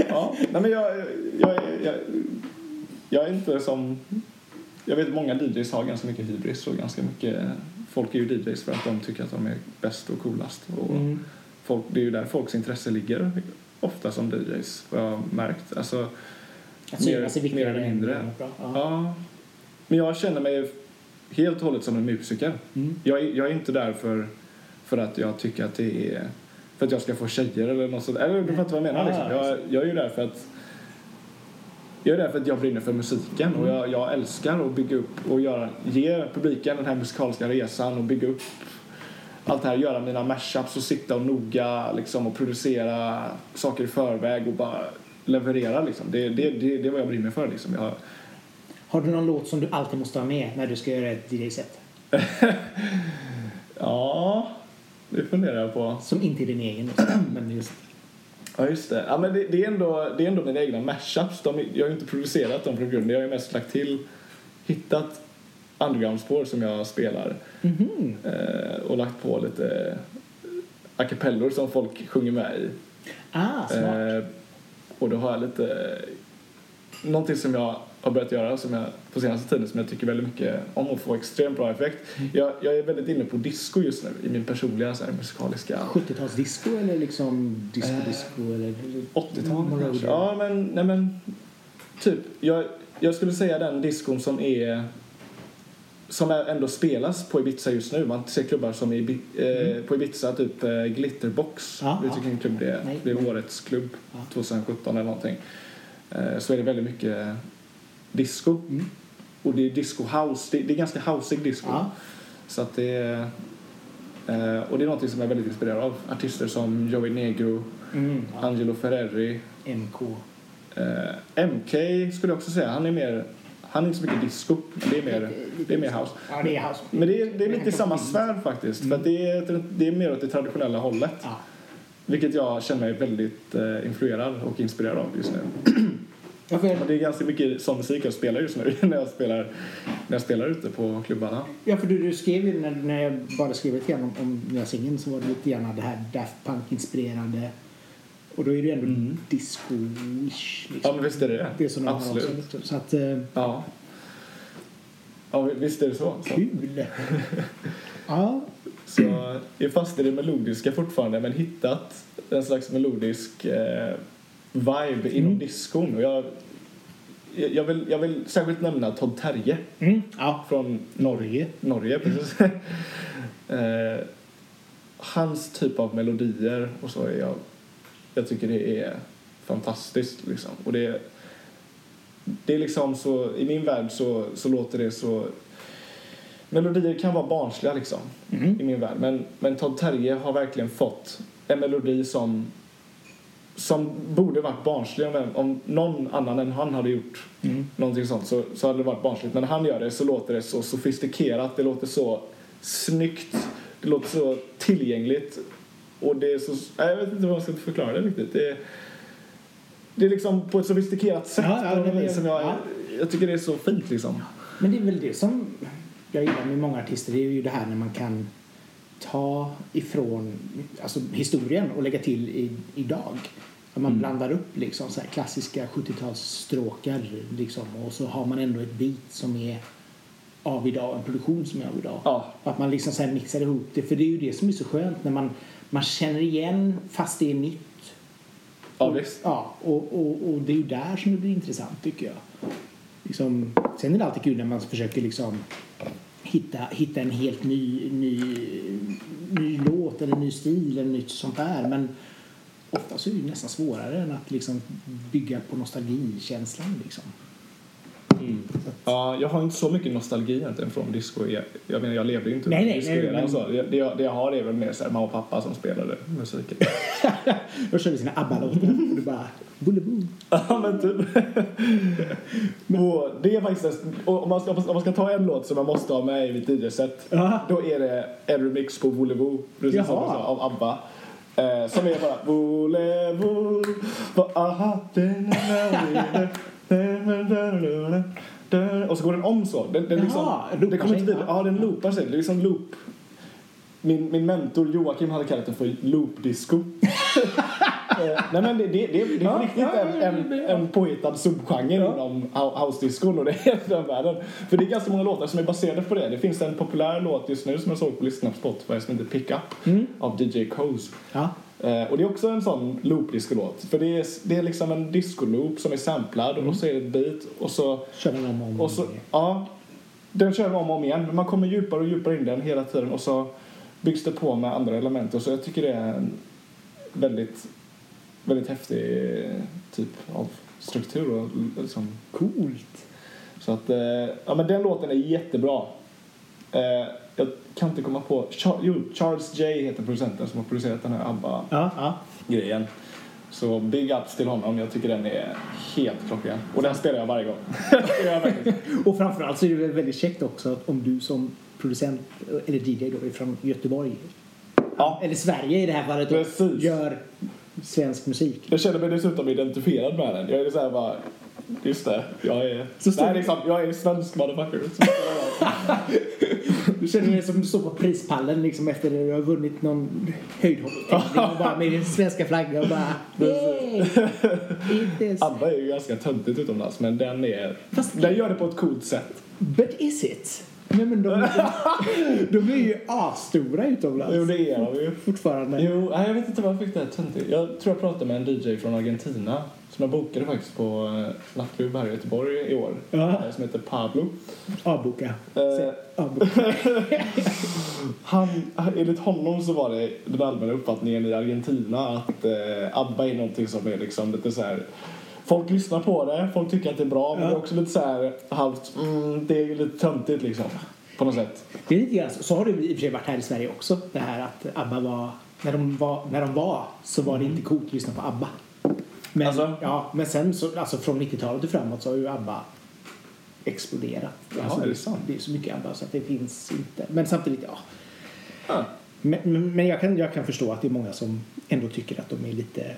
ja. Nej, men jag, jag, är- jag, jag är inte som... Jag vet många DJs har ganska mycket hybris och ganska mycket... Folk är ju DJs för att de tycker att de är bäst och coolast. Och Mm. folk, det är ju där folks intresse ligger ofta som DJs, vad jag har märkt. Alltså, Att synas är mer viktigare eller än mindre. Ja. Ja. Men jag känner mig helt och hållet som en musiker. Mm. Jag, är- jag är inte där för, för att jag tycker att det är... För att jag ska få tjejer eller något sånt. Eller du fattar vad jag menar liksom. Jag, jag är ju där för att... Jag är där för att jag brinner för musiken och jag, jag älskar att bygga upp och göra, ge publiken den här musikaliska resan och bygga upp allt det här, göra mina mashups och sitta och noga liksom, och producera saker i förväg och bara leverera liksom. Det, det, det, det är vad jag brinner för liksom. Jag, Har du någon låt som du alltid måste ha med när du ska göra ett DJ-set? ja, det funderar jag på. Som inte är din egen. Liksom. Men just... Ja, just det. Ja, men det, det, är ändå, det är ändå mina egna mashups. De, jag har ju inte producerat dem från grunden. Jag har ju mest lagt till, hittat underground-spår som jag spelar Mhm. eh, och lagt på lite a cappellor som folk sjunger med i. Ah, smart. Eh, och då har jag lite... Någonting som jag har börjat göra som jag, på senaste tiden som jag tycker väldigt mycket om och får extremt bra effekt. Mm. Jag, jag är väldigt inne på disco just nu i min personliga så här, musikaliska... 70-talsdisco eller liksom disco-disco? eller 80-tal Moroder? kanske? Ja, men, nej men typ. Jag, jag skulle säga den diskon som är som ändå spelas på Ibiza just nu. Man ser klubbar som Ibi- eh, på Ibiza, typ eh, Glitterbox. Ja, Vet du vilken klubb det är? Nej. Det är årets klubb Ja. 2017 eller någonting. Eh, så är det väldigt mycket disco. Mm. Och det är disco house. Det, det är ganska houseig disco. Ja. Så att det är... Eh, och det är någonting som jag är väldigt inspirerad av. Artister som Joey Negro, Mm. ja. Angelo Ferreri, MK. Eh, MK skulle jag också säga. Han är mer... Han är inte så mycket disco. men Det är mer, det är mer house. Ja, det är house. Men det är, det är lite i samma sfär faktiskt. För att det, är, det är mer åt det traditionella hållet. Ja. Vilket jag känner mig väldigt eh, influerad och inspirerad av just nu. För, det är ganska mycket sån musik jag spelar just nu när jag spelar, när jag spelar ute på klubbarna. ja, för du, du skrev ju när, när jag bara skrev lite grann om, om nya singeln så var det lite grann det här Daft Punk-inspirerade. Och då är det ju ändå Mm. disco-ish. Liksom. Ja, men visst är det det. Det som de har Absolut. också. Så att, eh, Ja. Ja, visst är det så. så. kul. ja, Så jag är fast i det melodiska fortfarande men hittat en slags melodisk eh, vibe inom Mm. diskon. Och jag, jag, vill, jag vill särskilt nämna Todd Terje mm. ja. från Norge. Norge. Precis. eh, hans typ av melodier och så är jag... Jag tycker det är fantastiskt liksom. Och det är, det är liksom så, i min värld så, så låter det så Melodier kan vara barnsliga liksom Mm. i min värld men, men Todd Terje har verkligen fått en melodi som som borde varit barnslig om, om någon annan än han hade gjort Mm. någonting sånt så, så hade det varit barnsligt. Men när han gör det så låter det så sofistikerat, det låter så snyggt, det låter så tillgängligt och det är så... Jag vet inte hur man ska förklara det riktigt. Det är, det är liksom på ett sofistikerat sätt Ja, ja, vis som jag, ja. jag tycker det är så fint liksom. Men det är väl det som jag gillar med många artister. Det är ju det här när man kan ta ifrån alltså, historien och lägga till i, idag. Att man blandar upp liksom, så här, klassiska 70-talsstråkar liksom, och så har man ändå ett beat som är av idag, en produktion som är av idag. Ja. Och att man liksom så mixar ihop det. För det är ju det som är så skönt när man, man känner igen fast det är nytt. Ja, visst. Ja, och, och, och det är ju där som det blir intressant tycker jag. Liksom, sen är det alltid kul när man försöker liksom hitta, hitta en helt ny, ny, ny låt eller ny stil eller nytt sånt där. Men ofta så är det nästan svårare än att liksom bygga på nostalgikänslan liksom. Ja, jag har inte så mycket nostalgi egentligen från disco. Jag, menar, jag levde ju inte Nej, nej, nej, och så. Det, det, jag, det jag har är väl mer så här, mamma och pappa som spelade musiken. De körde sina ABBA-låtar och du bara Bullaboo. Ja, men typ. och det är faktiskt, om man, ska, om man ska ta en låt som man måste ha med i mitt DJ-set, då är det en remix på Voulez-Vous, precis som du sa, av ABBA. Eh, som är bara Voulez-Vous, vad aha, och så går den om så. Den, den, liksom, Jaha, den kommer inte vidare. ja. Ja, den loopar sig. Det är liksom loop. Min, min mentor Joakim hade kallat det för loop-disco. Eh, Nej men det, det, det, det är Ja, riktigt ja, en, ja, en, ja. en påhittad subgenre inom hou- house-discon och det är den världen. För det är ganska många låtar som är baserade på det. Det finns en populär låt just nu som jag såg på listan på Spotify som heter Pick Up av DJ Coase. Ja. Eh, och det är också en sån loop-disco-låt. För det är, det är liksom en disco-loop som är samplad och så är det ett beat och så Kör den om och om. och så, ja, den kör man om och om igen. Men man kommer djupare och djupare in den hela tiden och så byggs det på med andra element. Och så jag tycker det är en väldigt, väldigt häftig typ av struktur. Och liksom. Coolt. Så att, eh, ja men den låten är jättebra. Eh, jag kan inte komma på, Char- jo, Charles J heter producenten som har producerat den här ABBA-grejen. Ja, ja. Så big ups till honom. Jag tycker den är helt klockren. Och den spelar jag varje gång. Och framförallt så är det väl väldigt käckt också att om du som producent eller DJ då är från Göteborg Ja. eller Sverige i det här fallet Precis. gör svensk musik. Jag känner mig dessutom identifierad med den. Jag är så här bara, just det, jag är, Så nej, liksom, jag är svensk motherfucker. Du känner dig som du står på prispallen liksom efter att du har vunnit någon höjdhopptävling och bara med din svenska flagga och bara Yay! ABBA är ju ganska töntigt utomlands men den är, Fast- den gör det på ett coolt sätt. But is it? Nej men de, de, de är ju asstora utomlands. Jo det är de ju. Fortfarande. Jo, nej, jag vet inte vad jag fick det här töntigt. Jag tror jag pratade med en DJ från Argentina som jag bokade faktiskt på eh, nattklubb här i Göteborg i år. Ja. eh, Som heter Pablo. Avboka. Eh, Avboka. Han, enligt honom så var det den allmänna uppfattningen i Argentina att eh, ABBA är någonting som är liksom lite så här. Folk lyssnar på det, folk tycker att det är bra men det är också lite så här halvt, mm, det är ju lite töntigt liksom. På något sätt. Det är lite grann så. Så har det i och för sig varit här i Sverige också. Det här att ABBA var, när de var, när de var så var det inte coolt att lyssna på ABBA. Men, Alltså? ja, men sen så, alltså från 90-talet och framåt så har ju ABBA exploderat. Jaha, alltså, är det sant? Det är så mycket ABBA så att det finns inte. Men samtidigt, ja. Men, men- men jag, kan, jag kan förstå att det är många som ändå tycker att de är lite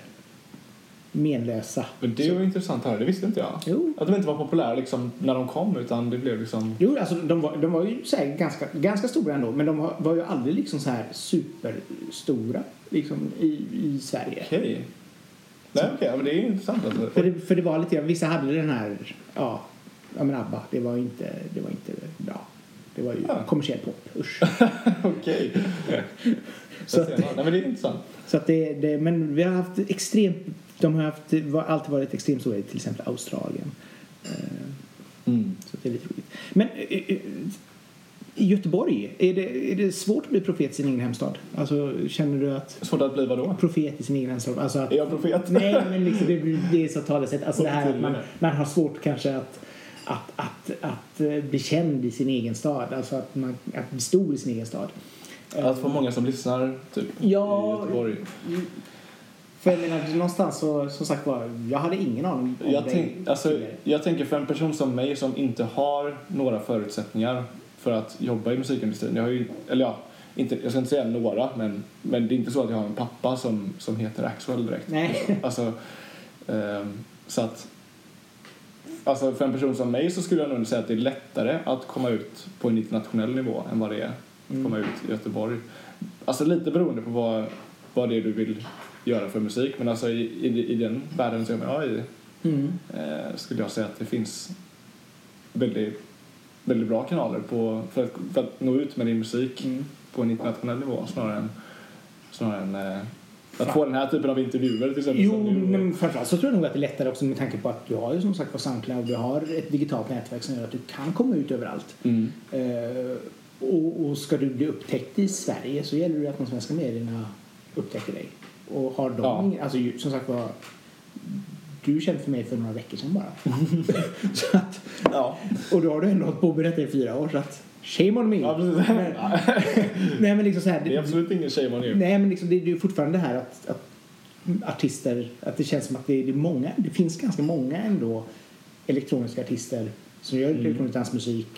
menlösa. Men det var intressant här, det visste inte jag. Jo. Att de inte var populära liksom när de kom utan det blev liksom Jo, alltså de var, de var ju så ganska, ganska stora ändå, men de var, var ju aldrig liksom så här superstora liksom, i, i Sverige. okej. Nej okej, men det är intressant alltså. För det, för det var lite vissa hade den här, ja, ja men ABBA, det var inte, det var inte bra. Det var ju Ja. kommersiell pop, usch. Okej. Så att- Nej men det är intressant. Så att det, det, men vi har haft extremt, de har haft, alltid varit extremt stora i till exempel Australien. Eh, Mm. Så det är lite roligt. Men eh, eh, I Göteborg, är det, är det svårt att bli profet i sin egen hemstad? Alltså, känner du att... Svårt att bli vadå? Profet i sin egen hemstad? Alltså att, Är jag profet? Nej, men liksom det, det är så talesätt. Alltså det här att man, man har svårt kanske att, att, att, att bli känd i sin egen stad. Alltså att, man, att bli stor i sin egen stad. Att få många som lyssnar, typ, Ja. i Göteborg. För jag menar, någonstans så, som sagt var, jag hade ingen aning om Jag, det tänk, alltså, jag tänker för en person som mig som inte har några förutsättningar för att jobba i musikindustrin. Jag har ju, eller ja, inte, jag ska inte säga några, men, men det är inte så att jag har en pappa som, som heter Axwell direkt. Nej. Alltså, ehm, så att, alltså för en person som mig så skulle jag nog säga att det är lättare att komma ut på en internationell nivå än vad det är att komma ut i Göteborg. Alltså lite beroende på vad, vad det är du vill göra för musik, men alltså i, i, i den världen som jag är i Mm. eh, skulle jag säga att det finns väldigt, väldigt bra kanaler på, för, att, för att nå ut med din musik Mm. på en internationell nivå snarare än, snarare än eh, att få den här typen av intervjuer till exempel. Jo, du- men framförallt så tror jag nog att det är lättare också med tanke på att du har ju som sagt på Soundcloud, du har ett digitalt nätverk som gör att du kan komma ut överallt. Mm. Eh, och, och ska du bli upptäckt i Sverige så gäller det att de svenska medierna upptäcker dig. Och har de Ja. ingen, alltså som sagt var, du kände för mig för några veckor sedan bara. så att, Ja. och då har du ändå hållit på med detta i fyra år så att shame on me. ja. Men- Nej men liksom så här, Det är absolut ingen shame on you. Nej, men liksom, det är ju fortfarande det här att, att artister, att det känns som att det, det är många, det finns ganska många ändå elektroniska artister som gör Mm. elektronisk dansmusik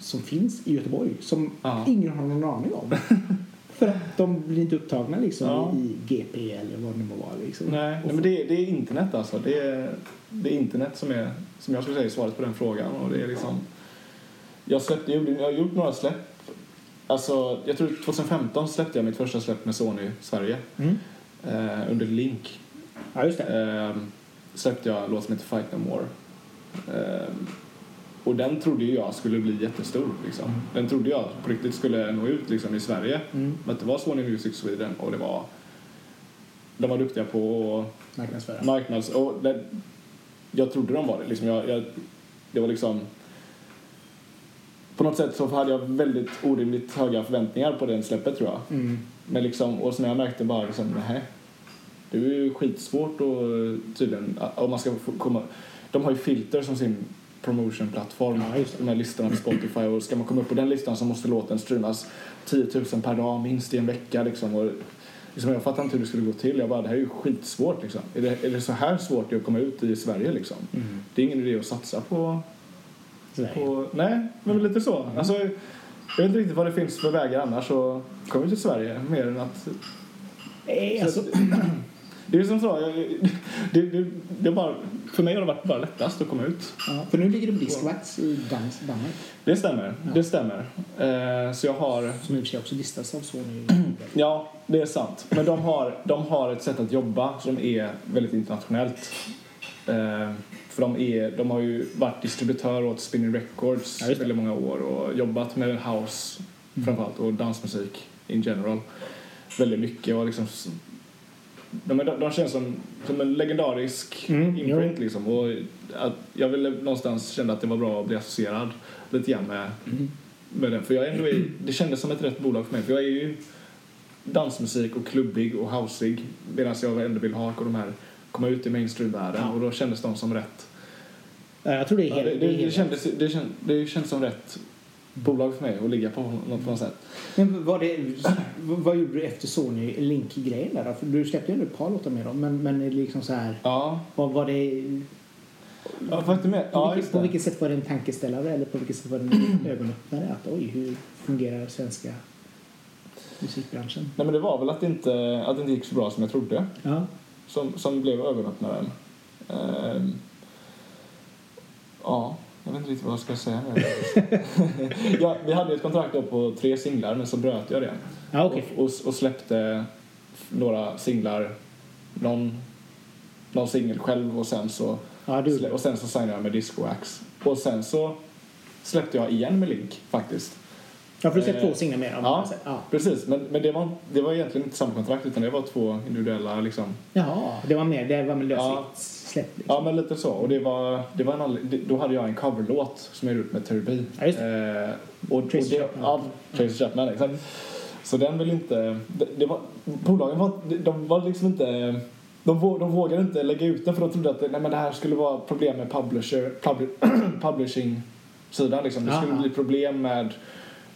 som finns i Göteborg som Ja. ingen har någon aning om. För att de blir inte upptagna liksom Ja. i GP eller vad det nu må vara. Liksom. Nej, nej men det, det är internet alltså. Det är, det är internet som är, som jag skulle säga, är svaret på den frågan. Och det är liksom, jag, släppte, jag har gjort några släpp. Alltså, jag tror 2015 släppte jag mitt första släpp med Sony Sverige. Mm. Eh, under Link. Ja, just det. Eh, släppte jag en låt som heter Fight No More. Eh, och den trodde jag skulle bli jättestor. Liksom. Den trodde jag på riktigt skulle nå ut liksom, i Sverige. Mm. Men det var Sony Music Sweden och det var... De var duktiga på Marknadsföra. marknads... Och det, jag trodde de var det. Liksom jag, jag, det var liksom... På något sätt så hade jag väldigt orimligt höga förväntningar på den släppet tror jag. Mm. Men liksom, och sen jag märkte bara liksom, nej. Det är ju skitsvårt och tydligen, om man ska få komma... De har ju filter som sin promotionplattform. Ja. De här listorna på Spotify och ska man komma upp på den listan så måste låten streamas 10 000 per dag minst i en vecka liksom. Och, liksom jag fattar inte hur det skulle gå till. Jag bara, det här är ju skitsvårt liksom. Är det, är det så här svårt att komma ut i Sverige liksom? Mm. Det är ingen idé att satsa på Sverige. på, nej, men lite så. Mm. Alltså, jag vet inte riktigt vad det finns för vägar annars att komma till Sverige mer än att... Nej, alltså, Det är som så, jag- det, det, det är bara, för mig har det varit bara lättast att komma ut. ja, för nu ligger det på diskvakt i dans, Danmark. Det stämmer, det stämmer. Eh, så jag har, Som i och för sig också listas av Sony. ja, det är sant. Men de har, de har ett sätt att jobba som är väldigt internationellt. Eh, för de, är, de har ju varit distributör åt Spinning Records Ja, väldigt många år och jobbat med house framförallt och dansmusik in general väldigt mycket och liksom de, är- de känns som, som en legendarisk Mm, imprint jo. liksom och att jag ville någonstans känna att det var bra att bli associerad lite grann med, Mm. med den för jag ändå är, det kändes som ett rätt bolag för mig för jag är ju dansmusik och klubbig och houseig medan jag ändå vill ha de här komma ut i mainstream-världen Ja. och då kändes de som rätt Ja, Jag tror det är Ja, helt... det, det, det det, kändes, det, känd, det kändes som rätt bolag för mig att ligga på något, på något sätt. Men vad, det, vad, gjorde du efter Sony Link-grejen där då? För du släppte ju ett par låtar med dem, men, men liksom så här... Ja, Vad var det... ja På, ja, vilket, just på vilket sätt var det en tankeställare eller på vilket sätt var det en ögonöppnare? Att oj, hur fungerar svenska musikbranschen? Nej men det var väl att det inte, att det inte gick så bra som jag trodde. Ja. Som, som blev ögonöppnaren. Ehm, ja, jag vet inte riktigt vad jag ska säga nu. ja, vi hade ett kontrakt då på tre singlar men så bröt jag det. Ja, okej. Och, och, och släppte några singlar, någon, någon singel själv och sen så. Slä- Och sen så signade jag med Disco Axe. Och sen så släppte jag igen med Link faktiskt. Ja, för du sett Eh, två singlar med dem. Ja, ja. precis. Men, men det, var, det var egentligen inte samma kontrakt utan det var två individuella liksom. Jaha, det var mer, det var Ja. lösligt släpp. Liksom. Ja, men lite så. Och det var, det var en det- då hade jag en coverlåt som jag gjort med Terry B. Ja, just Eh, och, och Tracy det, Chapman. Ja, Tracy Chapman, exakt. Så den vill inte... Det, det var, bolagen var, de var liksom inte... De, vå- de vågade inte lägga ut den för de trodde att nej, men det här skulle vara problem med publisher, publi, publishing-sidan. Liksom. Det skulle Aha. bli problem med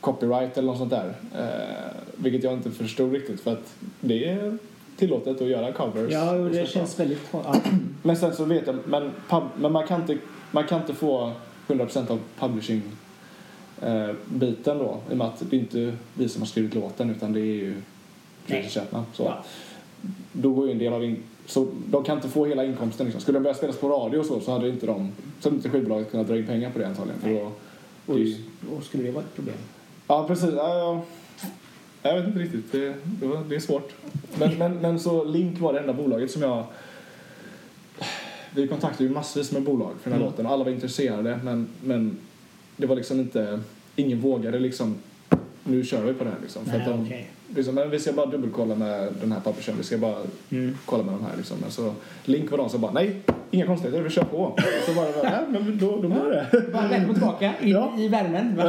copyright eller något sånt där. Eh, vilket jag inte förstod riktigt för att det är tillåtet att göra covers. Ja, det så. känns väldigt... Ja. Men sen så vet jag, men, pub, men man, kan inte, man kan inte få 100% av publishing eh, biten då. I och med att det är inte vi som har skrivit låten utan det är ju. Tracy Chapman. Så. Ja. Då går ju en del av in, så de kan inte få hela inkomsten liksom. Skulle den börja spelas på radio och så så hade inte de, så hade inte skivbolaget kunnat dra in pengar på det antagligen. För då, Och, det, och skulle det vara ett problem? Ja precis, ja, ja. Jag vet inte riktigt, det, det, var, det är svårt. Men, men, men så Link var det enda bolaget som jag vi kontaktade ju massvis med bolag för den här Mm. låten alla var intresserade men, men det var liksom inte, ingen vågade liksom nu kör vi på det här liksom. För Nej, att de, okej. Liksom, men vi ska bara dubbelkolla med den här publishern, vi ska bara Mm. kolla med de här liksom. Men så Link var de som bara nej, inga konstigheter, vi kör på. Och så bara, nej men då, då blir det. Bara Välkommen tillbaka in Ja. i värmen.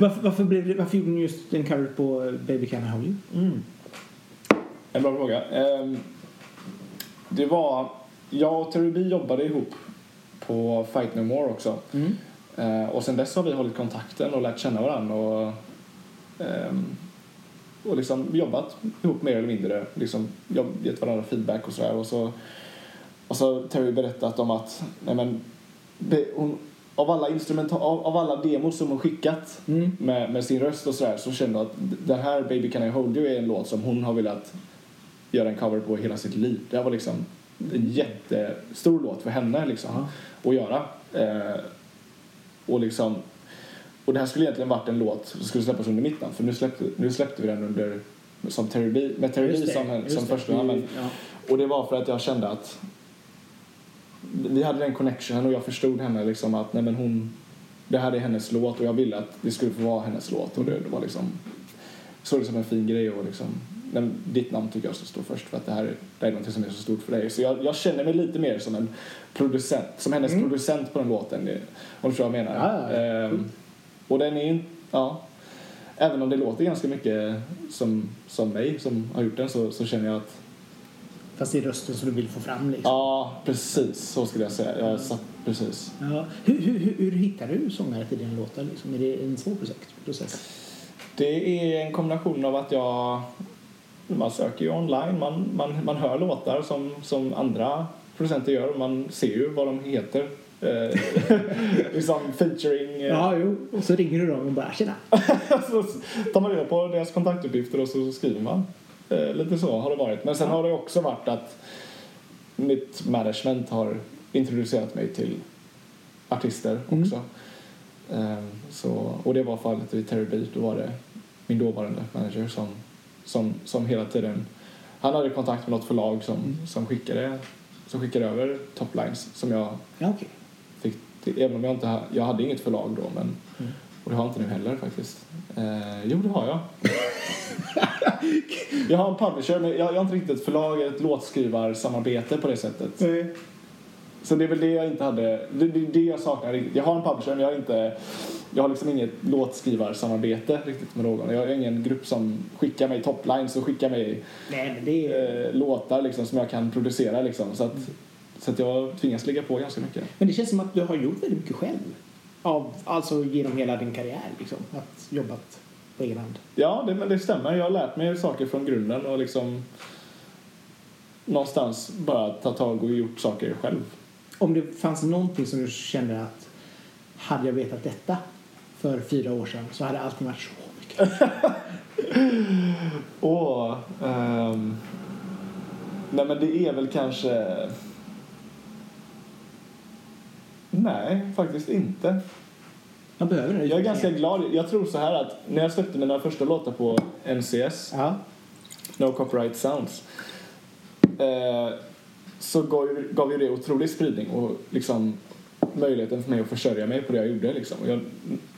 Varför, varför, blev det, varför gjorde ni just en cover på Baby Can I Hold You? Mm. En bra fråga. Ehm, det var, jag och Terry B jobbade ihop på Fight No More också. Mm. Eh, och sen dess har vi hållit kontakten och lärt känna varandra och, ehm, och liksom jobbat ihop mer eller mindre. Liksom gett varandra feedback och sådär. Och så och så Terry berättat om att nej men, det, hon, av, alla instrumenta- av, av alla demos som hon skickat Mm. med, med sin röst och sådär så kände jag att den här Baby Can I Hold You är en låt som hon har velat göra en cover på hela sitt liv. Det här var liksom en jättestor låt för henne liksom Ja. att göra. Eh, och liksom och det här skulle egentligen varit en låt som skulle släppas under mitt namn för nu släppte, nu släppte vi den under som Terry B, med Terry B som, just som första namn. Men, Ja. och det var för att jag kände att vi hade den connectionen och jag förstod henne liksom att nej men hon det här är hennes låt och jag ville att det skulle få vara hennes låt och det, det var liksom såg det som en fin grej och liksom nej, ditt namn tycker jag ska stå först för att det här, är- det här är något som är så stort för dig. Så jag, jag känner mig lite mer som en producent, som hennes Mm. producent på den låten. Om du förstår vad jag menar. Ja, ja. Ehm, och den är ja, även om det låter ganska mycket som, som mig som har gjort den så, så känner jag att Fast det är rösten som du vill få fram liksom. Ja, precis. Så skulle jag säga. Jag satt precis. Ja. Hur, hur, hur, hittar du sångare till dina låtar? Liksom? Är det en svår process? Det är en kombination av att jag... Man söker ju online, man, man, man hör låtar som, som andra producenter gör. Man ser ju vad de heter. Eh, liksom featuring... eh, Ja, jo. Och så ringer du dem och bara tjena. så tar man reda på deras kontaktuppgifter och så skriver man. Eh, lite så har det varit. Men sen har det också varit att mitt management har introducerat mig till artister Mm. också. Eh, så, och det var fallet i Terry Beat. Då var det min dåvarande manager som, som, som hela tiden... Han hade kontakt med något förlag som, Mm. som, skickade, som skickade över toplines som jag Ja, okej. Även om jag inte ha, jag hade inget förlag då men Mm. och det har jag inte nu heller faktiskt. Eh, jo det har jag. jag har en publisher men jag, jag har inte riktigt ett förlag eller ett låtskrivarsamarbete på det sättet. Så det är väl det jag inte hade, det, det är det jag saknar. Jag har en publisher men jag har inte, jag har liksom inget låtskrivarsamarbete riktigt med någon. Jag har ingen grupp som skickar mig toplines och skickar mig Nej, men det är... eh, låtar liksom som jag kan producera liksom. Så att, så att jag tvingas lägga på ganska mycket. Men det känns som att du har gjort väldigt mycket själv. Av, alltså genom hela din karriär liksom. Att jobbat på egen hand. Ja, det, men det stämmer. Jag har lärt mig saker från grunden och liksom någonstans bara ta tag och gjort saker själv. Om det fanns någonting som du kände att hade jag vetat detta för fyra år sedan så hade allting varit så mycket Åh, ehm, nej men det är väl kanske... Nej, faktiskt inte. Man behöver det. Jag är ganska glad. Jag tror så här att när jag släppte mina första låtar på NCS, Ja. No Copyright Sounds, eh, så gav, ju- gav ju det otrolig spridning och liksom möjligheten för mig att försörja mig på det jag gjorde. Liksom. Och, jag,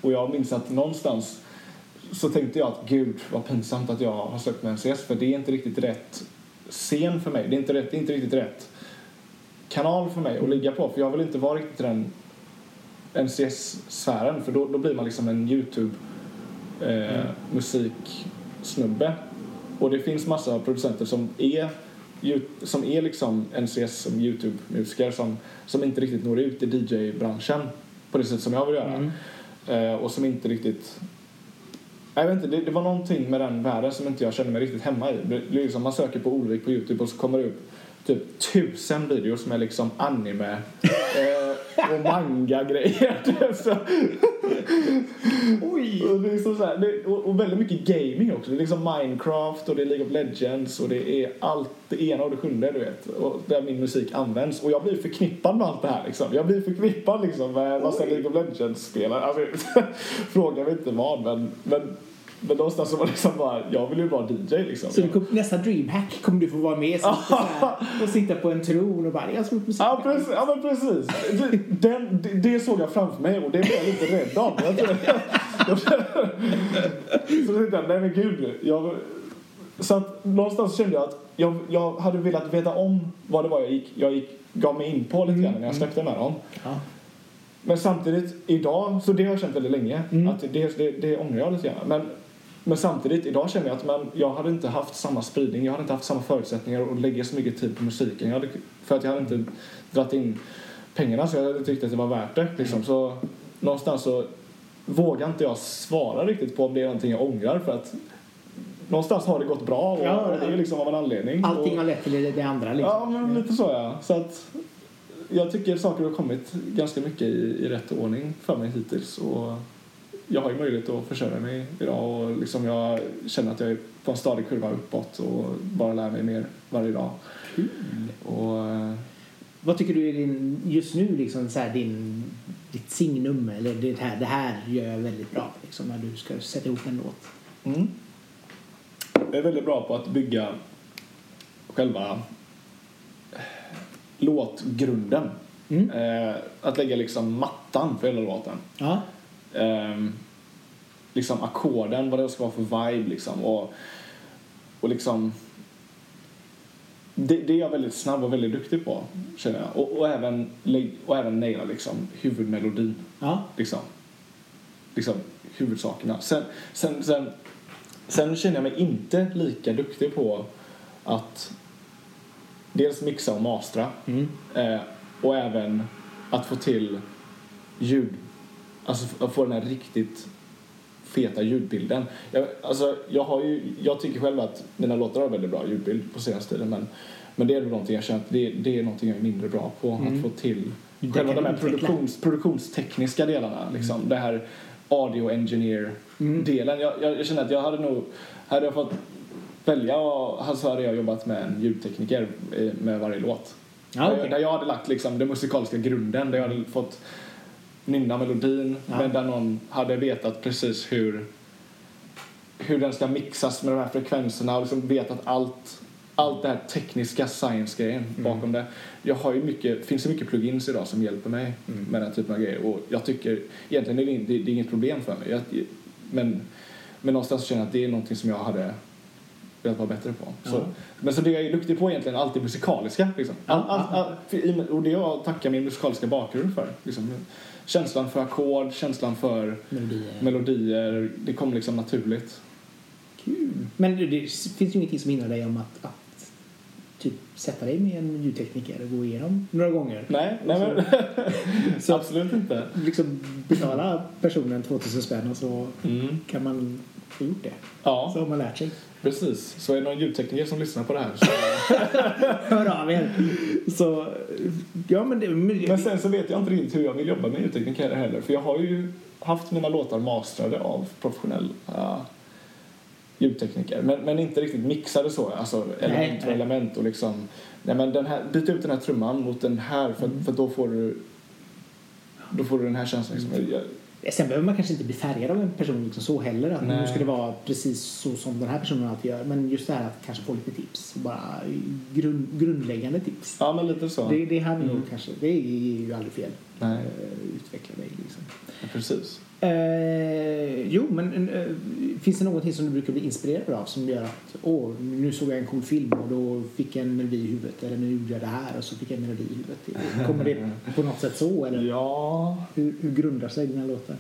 och jag minns att någonstans så tänkte jag att gud vad pinsamt att jag har släppt med NCS för det är inte riktigt rätt scen för mig. Det är inte, rätt, det är inte riktigt rätt kanal för mig att ligga på för jag vill inte vara riktigt den NCS-sfären för då, då blir man liksom en Youtube eh, mm. Och det finns massa producenter som är som är liksom NCS som Youtube-musiker som, som inte riktigt når ut i DJ-branschen på det sätt som jag vill göra. Mm. Eh, och som inte riktigt... Jag vet inte, det, det, var någonting med den världen som inte jag kände mig riktigt hemma i. Det, det liksom, man söker på Olvik på Youtube och så kommer det upp typ tusen videos med liksom anime eh, och manga-grejer. Oj! Och, så här, det, och, och, väldigt mycket gaming också. Det är liksom Minecraft och det är League of Legends och det är allt det ena och det sjunde du vet. Och där min musik används. Och jag blir förknippad med allt det här liksom. Jag blir förknippad liksom med massa League of Legends-spelare. Alltså, fråga mig inte vad men, men men någonstans så var det liksom bara, jag vill ju vara DJ liksom. Så kom, nästa DreamHack kommer du få vara med så, och sitta på en tron och bara, jag ska musik. Ja, precis. Ja, men precis. Den, det, det såg jag framför mig och det blev jag lite rädd av. så tänkte jag, nej men gud. Jag, så att någonstans kände jag att jag, jag hade velat veta om vad det var jag gick, jag gick gav mig in på lite grann när jag mm. släppte med dem. Ja. Men samtidigt idag, så det har jag känt väldigt länge, mm. att det, det, det ångrar jag lite grann. Men men samtidigt, idag känner jag att man, jag hade inte haft samma spridning, jag hade inte haft samma förutsättningar att lägga så mycket tid på musiken. Hade, för att jag hade inte dragit in pengarna så jag hade tyckt att det var värt det. Liksom. Så någonstans så vågar inte jag svara riktigt på om det är någonting jag ångrar för att någonstans har det gått bra och ja, det är liksom av en anledning. Allting och, har lett till det andra liksom. Ja, men lite så ja. Så att jag tycker saker har kommit ganska mycket i, i rätt ordning för mig hittills. Och jag har ju möjlighet att försörja mig idag och liksom jag känner att jag är på en stadig kurva uppåt och bara lär mig mer varje dag. Kul. Och, eh, Vad tycker du är din, just nu liksom så här, din, ditt signum eller det här, det här gör jag väldigt bra liksom, när du ska sätta ihop en låt? Mm. Jag är väldigt bra på att bygga själva låtgrunden. Mm. Eh, att lägga liksom mattan för hela låten. Ja um, liksom ackorden, vad det ska vara för vibe liksom. Och, och liksom det, det, är jag väldigt snabb och väldigt duktig på, känner jag. Och, och även, och även naila liksom huvudmelodin. Ja. Liksom. Liksom huvudsakerna. Sen, sen, sen, sen känner jag mig inte lika duktig på att dels mixa och mastra mm. eh, och även att få till ljud Alltså att få den här riktigt feta ljudbilden. Jag, alltså, jag, har ju, jag tycker själv att mina låtar har väldigt bra ljudbild på senaste tiden men, men det är någonting jag känner att det, det är någonting jag är mindre bra på. Mm. Att få till själva de här produktions, produktionstekniska delarna. Mm. Liksom. Det här audio engineer-delen. Mm. Jag, jag, jag, känner att jag hade nog, hade jag fått välja så hade jag jobbat med en ljudtekniker med varje låt. Ah, okay. Där jag hade lagt liksom den musikaliska grunden, där jag hade fått nynna melodin ja. men där någon hade vetat precis hur hur den ska mixas med de här frekvenserna och liksom vetat allt allt det här tekniska science-grejen mm. bakom det. Jag har ju mycket, finns det mycket plugins idag som hjälper mig mm. med den typen av grejer och jag tycker egentligen är det, det, det är inget problem för mig. Jag, men, men någonstans känner jag att det är någonting som jag hade velat vara bättre på. Ja. Så, men så det jag är duktig på egentligen alltid musikaliska. Liksom. All, all, all, och det jag tackar min musikaliska bakgrund för. Liksom känslan för ackord, känslan för melodier. melodier. Det kommer liksom naturligt. Kul. Men det, det finns ju ingenting som hindrar dig om att, att typ sätta dig med en ljudtekniker och gå igenom några gånger? Nej, nej men, så absolut inte. Liksom betala personen 2000 spänn och så mm. kan man gjort det. Ja. Så har man lärt sig. Precis, så är det någon ljudtekniker som lyssnar på det här så... Hör av er! Så, ja, men, det, men, men sen så vet jag inte riktigt hur jag vill jobba med ljudtekniker heller för jag har ju haft mina låtar mastrade av professionella uh, ljudtekniker men, men inte riktigt mixade så, alltså element för element och liksom nej men den här, byt ut den här trumman mot den här för, mm. för då får du då får du den här känslan liksom. Jag, Sen behöver man kanske inte bli färgad av en person liksom så heller. Att nu ska det vara precis så som den här personen alltid gör. Men just det här att kanske få lite tips. Bara grund, grundläggande tips. Ja, men lite så. Det, det, hade mm. kanske, det är ju aldrig fel. Nej. utveckla dig. Liksom. Ja, precis. Eh, jo, men eh, finns det någonting som du brukar bli inspirerad av som gör att åh, nu såg jag en cool film och då fick jag en melodi i huvudet eller nu gjorde jag det här och så fick jag en melodi i huvudet. Kommer det på något sätt så eller Ja, hur, hur grundar sig dina låtar?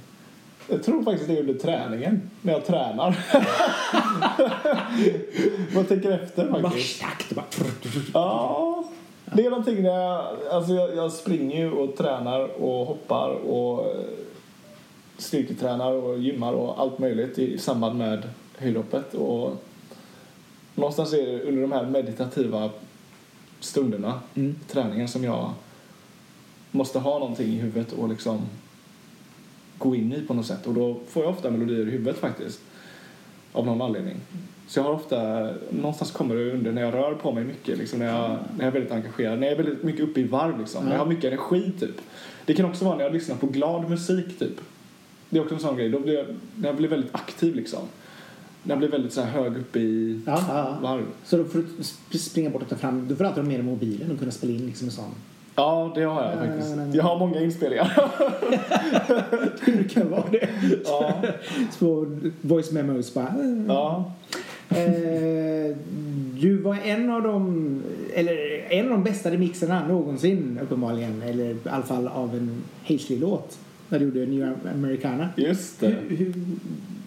jag tror faktiskt det är under träningen, när jag tränar. Man tänker efter faktiskt. Bara... Ja, det är någonting när jag, alltså jag, jag springer och tränar och hoppar och eh, styrketränar och gymmar och allt möjligt i samband med höjdhoppet. Och någonstans är det under de här meditativa stunderna, Mm. träningen, som jag måste ha någonting i huvudet och liksom gå in i på något sätt. Och då får jag ofta melodier i huvudet faktiskt. Av någon anledning. Så jag har ofta, någonstans kommer det under när jag rör på mig mycket, liksom, när, jag, när jag är väldigt engagerad, när jag är väldigt mycket uppe i varv, liksom, när jag har mycket energi typ. Det kan också vara när jag lyssnar på glad musik typ. Det är också en sån grej, då blir jag, när jag blir väldigt aktiv liksom. När jag blir väldigt så här hög uppe i Ja, ja. varv. Så då får du sp- springa bort och ta fram, du får alltid ha med dig mobilen och kunna spela in liksom en sån. Ja, det har jag Nej, faktiskt. nej, nej. Jag har många inspelningar. Det brukar vara det. ja. Så voice memos bara. ja. Eh, du var en av de, eller en av de bästa remixerna någonsin uppenbarligen. Eller i alla fall av en Hazley-låt. När du gjorde New Americana. Just det. Hur, hur,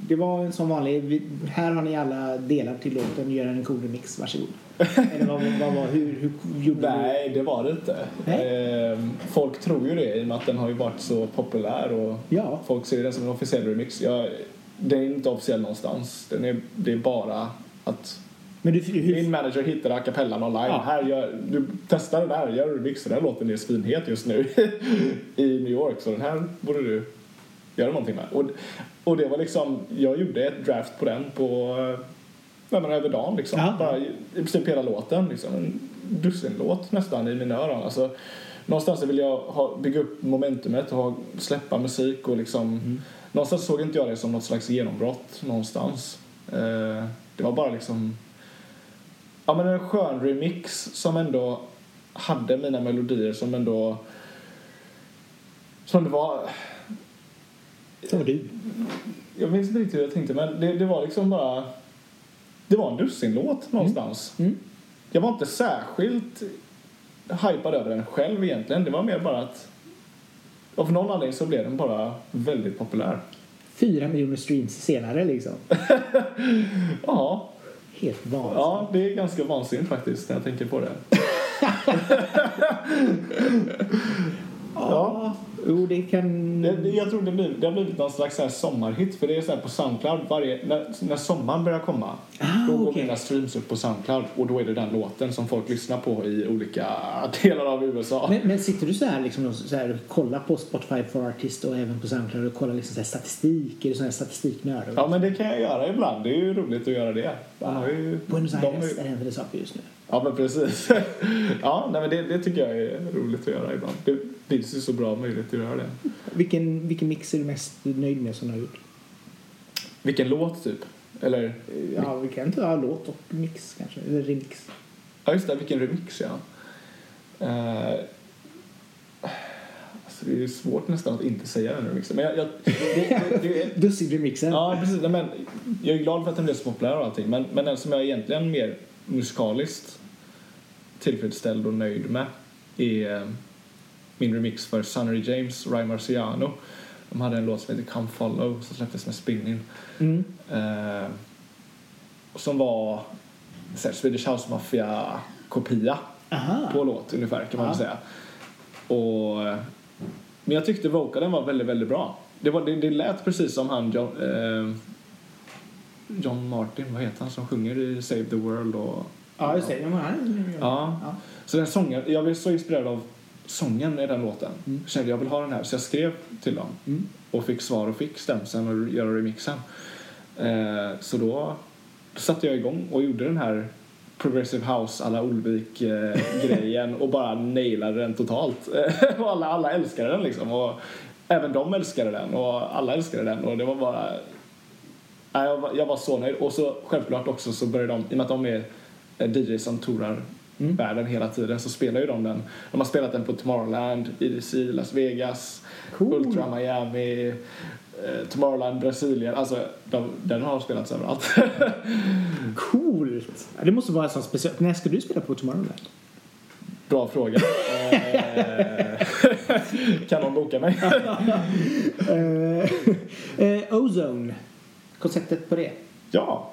det var en sån vanlig, vi, här har ni alla delar till låten, gör en cool remix, varsågod. Eller vad, vad var, hur, hur gjorde Nej, det var det inte. Ehm, folk tror ju det i och med att den har ju varit så populär och? Ja. folk ser den som en officiell remix. Jag, den är inte officiell någonstans. Den är, det är bara att Men du, hur, min manager hittade a cappellan online. Ja. Här, gör, du testar den här, gör remix. Den här låten är svinhet just nu i New York så den här borde du göra någonting med. Och, och det var liksom, jag gjorde ett draft på den på nej, men över dagen liksom. Ja. Bara i, princip hela låten liksom. En dussinlåt nästan i mina öron. Alltså, någonstans vill jag ha, bygga upp momentumet och ha, släppa musik och liksom Någonstans såg inte jag det som något slags genombrott någonstans. Eh, det var bara liksom Ja men en skön remix som ändå hade mina melodier som ändå som det var var du. jag minns inte riktigt hur jag tänkte men det, det var liksom bara det var en dussinlåt någonstans. Mm. Jag var inte särskilt hypad över den själv egentligen. Det var mer bara att av någon anledning så blev den bara väldigt populär. Fyra miljoner streams senare liksom. Ja, Helt vansinnigt. ja det är ganska vansinnigt faktiskt när jag tänker på det. Ja. Jo, det kan... Det, det, jag tror det, blir, det har blivit någon slags så här sommarhit för det är så här på Soundcloud varje, när, när sommaren börjar komma Ah, då går okej. mina streams upp på Soundcloud och då är det den låten som folk lyssnar på i olika delar av USA. Men, men sitter du så här, liksom, och så här kollar på Spotify for Artist och även på Soundcloud och kollar liksom så här statistik? Är du sån här statistiknörd? Ja men det kan jag göra ibland, det är ju roligt att göra det. Man har ju, Buenos de Aires, är- där händer det saker just nu. Ja men precis. ja nej, men det, det tycker jag är roligt att göra ibland. Det finns ju så bra möjlighet att göra det. Vilken, vilken mix är du mest nöjd med som du har gjort? Vilken låt typ? Eller, Ja, vi kan ta låt och mix kanske, eller remix. ja just det, vilken remix ja. Uh, alltså, det är svårt nästan att inte säga den remixen. Men jag, jag, det, det, det, Dussin-remixen. Ja, precis. Men jag är glad för att den blev så populär och allting. Men, men den som jag egentligen mer musikaliskt tillfredsställd och nöjd med är eh, min remix för Sunnery James, Ray Marciano. De hade en låt som heter Come Follow som släpptes med Spinning. Mm. Eh, som var här, Swedish House Mafia-kopia Aha. på låt ungefär kan man väl säga. Och, eh, men jag tyckte vocalen var väldigt, väldigt bra. Det, var, det, det lät precis som han John, eh, John Martin, vad heter han, som sjunger i Save the World och... Ja, just det. Ja, men han- Ja. Ja. Så den sången, jag blev så inspirerad av sången i den låten. Mm. Jag kände jag vill ha den här, så jag skrev till dem Mm. och fick svar och fick stämseln och göra remixen. Eh, så då, satte jag igång och gjorde den här Progressive House alla Olvik-grejen och bara nailade den totalt. och alla, alla älskade den liksom. Och även de älskade den och alla älskade den och det var bara... Nej, jag, var, jag var så nöjd. Och så självklart också så började de, i och med att de är eh, DJs som tourar världen hela tiden så spelar ju de den. De har spelat den på Tomorrowland, EDC, Las Vegas, Cool. Ultra Miami, eh, Tomorrowland, Brasilien. Alltså, de, den har spelats överallt. Coolt! Det måste vara en sån speciell... När ska du spela på Tomorrowland? Bra fråga. Eh, kan någon boka mig? Eh, Ozone. Konceptet på det. Ja,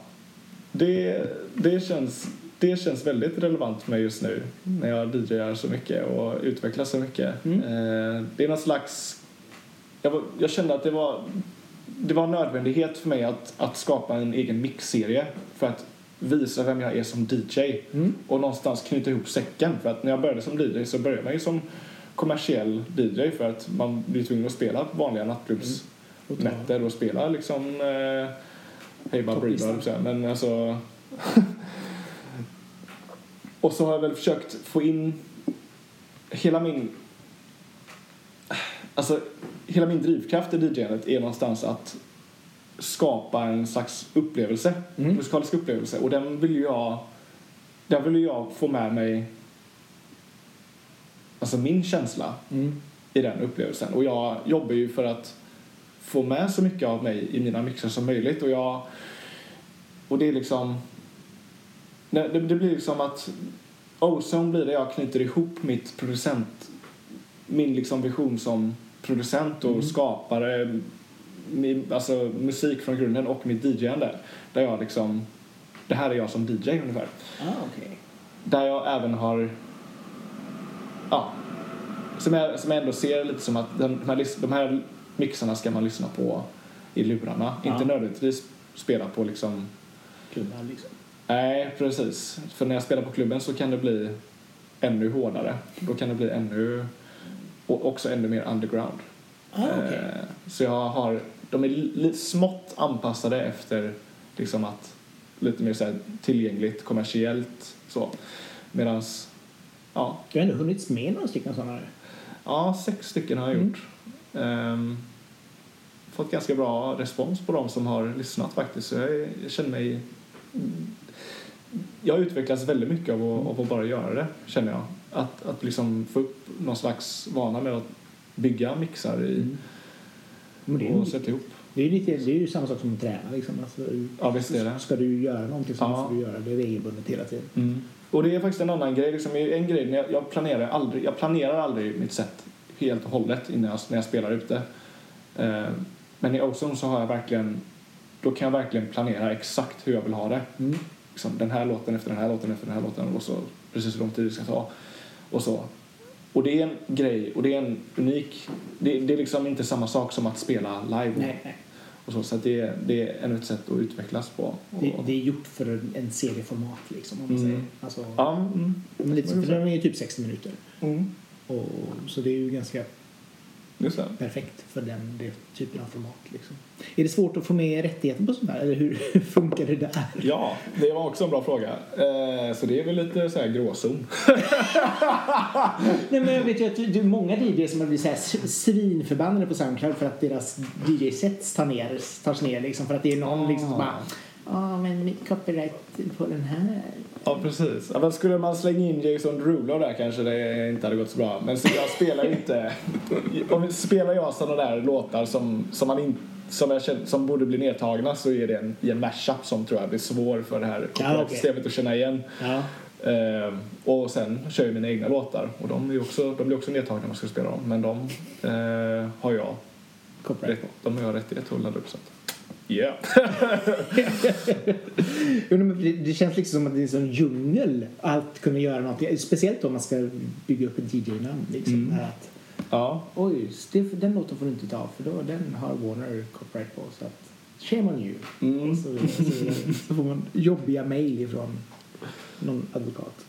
det, det, känns, det känns väldigt relevant för mig just nu när jag DJar så mycket och utvecklar så mycket. Mm. Eh, det är någon slags... Jag, jag kände att det var, det var en nödvändighet för mig att, att skapa en egen mixserie för att visa vem jag är som DJ Mm. och någonstans knyta ihop säcken. För att när jag började som DJ så började ju som kommersiell DJ för att man blir tvungen att spela vanliga nattklubbsnätter och spela liksom eh, Hej Bob men alltså och så har jag väl försökt få in hela min alltså hela min drivkraft i DJandet är någonstans att skapa en slags upplevelse, Mm. musikalisk upplevelse och den vill jag den vill jag få med mig alltså min känsla Mm. i den upplevelsen och jag jobbar ju för att få med så mycket av mig i mina mixar som möjligt och jag och det är liksom det, det det blir liksom att Ozone blir det jag knyter ihop mitt producent min liksom vision som producent och Mm. skapare min, alltså musik från grunden och mitt DJande där jag liksom det här är jag som DJ ungefär Ah, okej. där jag även har ja som jag, som jag ändå ser lite som att den, de, här, de här mixarna ska man lyssna på i lurarna Ja. inte nödvändigtvis spela på liksom Klubbar liksom. Nej precis för när jag spelar på klubben så kan det bli ännu hårdare då kan det bli ännu och också ännu mer underground Ah, okej. Eh, Så jag har, de är smått anpassade efter liksom att lite mer så här tillgängligt, kommersiellt så. Medans, ja, Du har ändå hunnit med några stycken sådana ja, sex stycken har jag Mm. gjort. Ehm, fått ganska bra respons på dem som har lyssnat faktiskt. Så jag, jag känner mig... Jag har utvecklats väldigt mycket av att, av att bara göra det, känner jag. Att, att liksom få upp någon slags vana med att bygga mixar i, Mm. Och sätta ihop. det, är lite, det är ju samma sak som att träna. Liksom. Alltså, Ja, visst är det. Ska du göra någonting så Ja. måste du göra det regelbundet hela tiden. Mm. Och det är faktiskt en annan grej. Liksom, en grej när jag, jag, planerar aldrig, jag planerar aldrig mitt set helt och hållet innan jag, när jag spelar ute. Eh, men i Ozone så har jag verkligen, då kan jag verkligen planera exakt hur jag vill ha det. Mm. Liksom, den här låten efter den här låten efter den här låten och så precis hur lång tid det ska ta. Och så. Och det är en grej och det är en unik, det, det är liksom inte samma sak som att spela live. Nej, nej. Och så, så det, det är ännu ett sätt att utvecklas på. Det, det är gjort för en, serieformat liksom. Om man Mm. säger. Alltså, Ja, mm. lite, för den är ju typ 60 minuter. Mm. Och, så det är ju ganska. Perfekt för den, den typen av format. Liksom. Är det svårt att få med rättigheter på sånt här? Eller hur funkar det där? Ja, det var också en bra fråga. Eh, så det är väl lite så här gråzon. Nej, men jag vet ju att det är många DJs som har blivit så här svinförbannade på Soundcloud för att deras DJ-sets tar ner, tas ner liksom. För att det är någon liksom som bara Ja, men copyright på den här. Ja, precis. Ja, men skulle man slänga in Jason Derulo där kanske det inte hade gått så bra. Men så jag spelar ju inte... Om spelar jag sådana där låtar som, som, man in, som, jag känner, som borde bli nedtagna så är det en, i en mashup som tror jag blir svår för det här Ja, okej. systemet att känna igen. Ja. Ehm, och sen kör jag mina egna låtar och de, är också, de blir också nedtagna om man ska spela dem. Men de eh, har jag Copyright de har jag rättighet att ladda upp. Så att, yeah. Det, det känns liksom som att det är en djungel att kunna göra någonting. Speciellt om man ska bygga upp ett DJ-namn. Liksom. Mm. Att, ja. Oj, det, den låten får du inte ta för då, den har Warner copyright på. Så att, shame on you. Mm. Så, så, så får man jobbiga mejl ifrån någon advokat.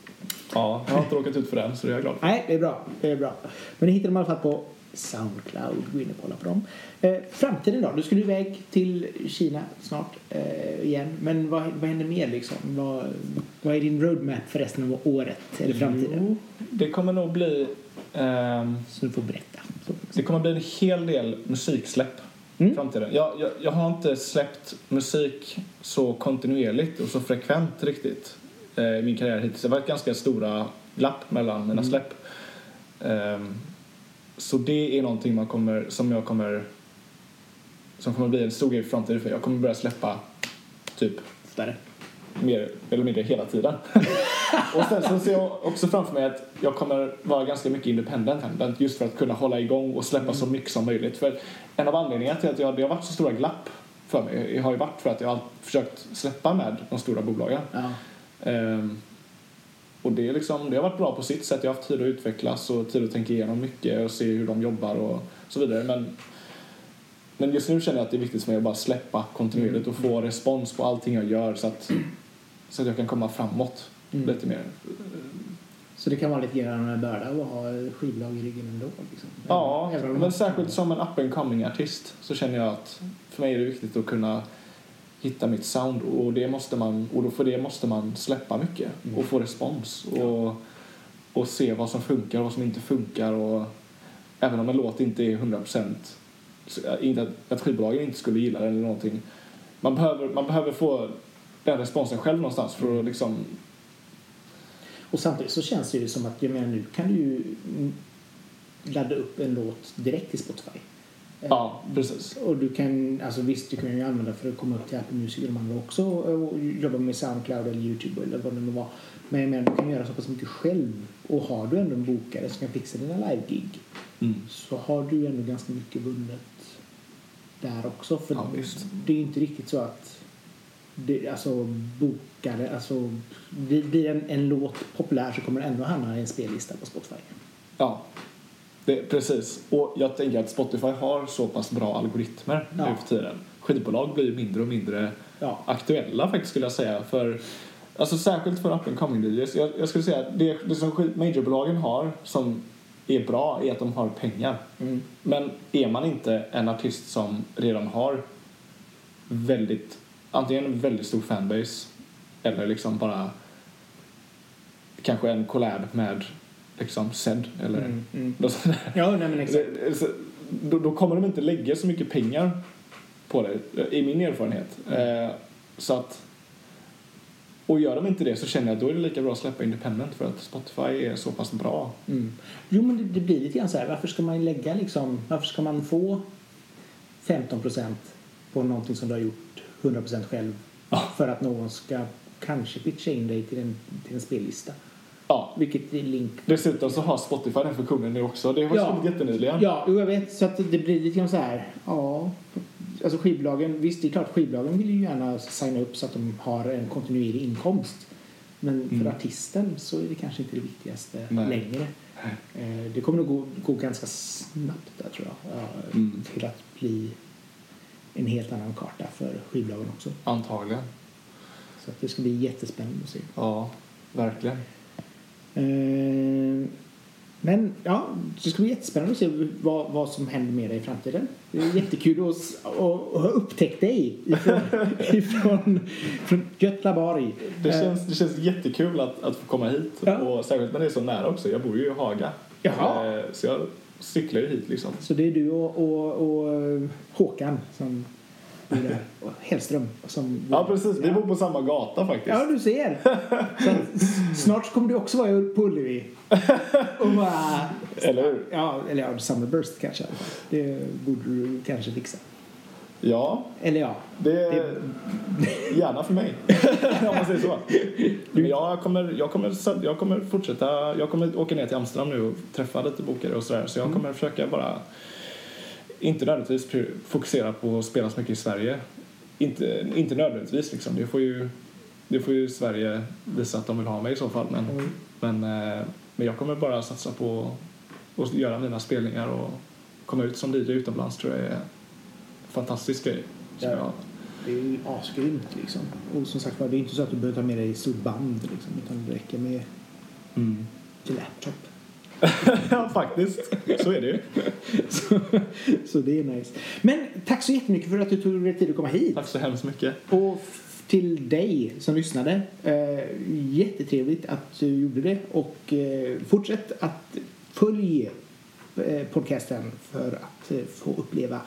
ja, jag har inte råkat ut för den så det är jag glad för. Nej, det är bra. Det är bra. Men ni hittar dem i alla fall på Soundcloud. Gå in och kolla på dem. Eh, framtiden då? Du skulle iväg till Kina snart eh, igen. Men vad, vad händer mer liksom? Vad, vad är din roadmap för resten av året eller framtiden? Jo, det kommer nog bli... ehm, Så du får berätta. Så. det kommer bli en hel del musiksläpp Mm. framtiden. Jag, jag, jag har inte släppt musik så kontinuerligt och så frekvent riktigt. eh, i min karriär hittills. Det har varit ganska stora glapp mellan mina Mm. släpp. Ehm, så det är någonting man kommer, som jag kommer som kommer bli en stor grej för framtiden för jag kommer börja släppa typ Oftare. mer eller mindre hela tiden. och sen så ser jag också framför mig att jag kommer vara ganska mycket independent just för att kunna hålla igång och släppa så mycket som möjligt. För en av anledningarna till att jag, det har varit så stora glapp för mig har ju varit för att jag har försökt släppa med de stora bolagen. Ja. Ehm, och det, är liksom, det har varit bra på sitt sätt. Jag har haft tid att utvecklas och tid att tänka igenom mycket och se hur de jobbar och så vidare. Men, men just nu känner jag att det är viktigt för mig att bara släppa kontinuerligt och få respons på allting jag gör så att, så att jag kan komma framåt Mm. lite mer. Så det kan vara lite grann en börda att ha skivbolag i ryggen ändå. Liksom. Ja, men särskilt som en up and coming artist så känner jag att för mig är det viktigt att kunna hitta mitt sound och, det måste man, och då för det måste man släppa mycket och få respons och, och se vad som funkar och vad som inte funkar och även om en låt inte är 100% inte att, att skivbolagen inte skulle gilla den eller någonting man behöver, man behöver få den responsen själv någonstans för att liksom Och samtidigt så känns det ju som att, jag menar nu kan du ju ladda upp en låt direkt till Spotify. Ja, precis Och du kan, alltså visst du kan ju använda för att komma upp till Apple Music och de andra också och jobba med Soundcloud eller Youtube eller vad det nu var. Men jag menar du kan göra så pass mycket själv och har du ändå en bokare som kan fixa dina live-gig mm. så har du ändå ganska mycket vunnet där också. För Ja, det är ju inte riktigt så att det, alltså bokare, alltså blir en, en låt populär så kommer den ändå hamna i en spellista på Spotify. Ja, det, precis. Och jag tänker att Spotify har så pass bra algoritmer nu Ja. för tiden. Skivbolag blir mindre och mindre Ja. aktuella faktiskt skulle jag säga. För, alltså särskilt för up and coming DJs. Jag, jag skulle säga att det, det som majorbolagen har som är bra är att de har pengar. Mm. Men är man inte en artist som redan har väldigt, antingen en väldigt stor fanbase eller liksom bara kanske en collab med liksom Zed eller Mm, mm. något sånt där. Ja, nej men exakt. Så- Då, då kommer de inte lägga så mycket pengar på det, i min erfarenhet. Eh, så att, och gör de inte det så känner jag att då är det lika bra att släppa independent för att Spotify är så pass bra. Mm. Jo, men det, det blir lite grann så här. Varför ska man lägga liksom, varför ska man få 15% på någonting som du har gjort 100% själv Ja. för att någon ska kanske pitcha in dig till en, till en spellista? Ja. Vilket är link Dessutom så har Spotify den funktionen nu också. Det har Ja. kommit jättenyligen. Ja, jag vet. Så att det blir lite grann så här. Ja, alltså skivbolagen. Visst, det är klart skivbolagen vill ju gärna signa upp så att de har en kontinuerlig inkomst. Men för Mm. artisten så är det kanske inte det viktigaste Nej. längre. Eh, Det kommer nog gå, gå ganska snabbt där tror jag. Ja, Mm. Till att bli en helt annan karta för skivbolagen också. Antagligen. Så att det ska bli jättespännande att se. Ja, verkligen. Eh, Men ja, det ska bli jättespännande att se vad, vad som händer med dig i framtiden. Det är jättekul att, ha upptäckt dig ifrån, ifrån, från Götlaborg. Det känns, det känns jättekul att, att få komma hit. Ja. Och särskilt när det är så nära också. Jag bor ju i Haga. Jaha. Eh, Så jag cyklar ju hit liksom. Så det är du och, och, och eh, Håkan som. Och Hellström som Ja, precis. Vi bor på samma gata faktiskt. Ja, du ser. Snart kommer du också vara på Ullevi. Och bara... Eller hur? Ja, eller ja, Summerburst kanske. Det borde du kanske fixa. Ja, Eller ja. det Det- gärna för mig. Om man säger så. Men jag kommer, jag, kommer, jag kommer fortsätta. Jag kommer åka ner till Amsterdam nu och träffa lite bokare och sådär. Så jag kommer försöka bara inte nödvändigtvis fokusera på att spela så mycket i Sverige. Inte, inte nödvändigtvis liksom. Det får ju, det får ju Sverige visa att de vill ha mig i så fall. Men, Mm. men, eh, men jag kommer bara satsa på att göra mina spelningar och komma ut som DJ utomlands tror jag är en fantastisk grej. Ja. jag- Det är ju asgrymt liksom. Och som sagt det är inte så att du behöver ta med dig ett stort band liksom. Utan det räcker med Mm. till laptop. ja, faktiskt. Så är det ju. så, så det är nice. Men tack så jättemycket för att du tog dig tid att komma hit. Tack så hemskt mycket. Och till dig som lyssnade. Eh, jättetrevligt att du gjorde det. Och eh, fortsätt att följa eh, podcasten för att eh, få uppleva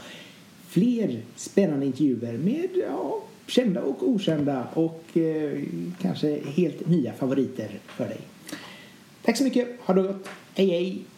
fler spännande intervjuer med ja, kända och okända och eh, kanske helt nya favoriter för dig. Tack så mycket. Ha det gott. Hej hej!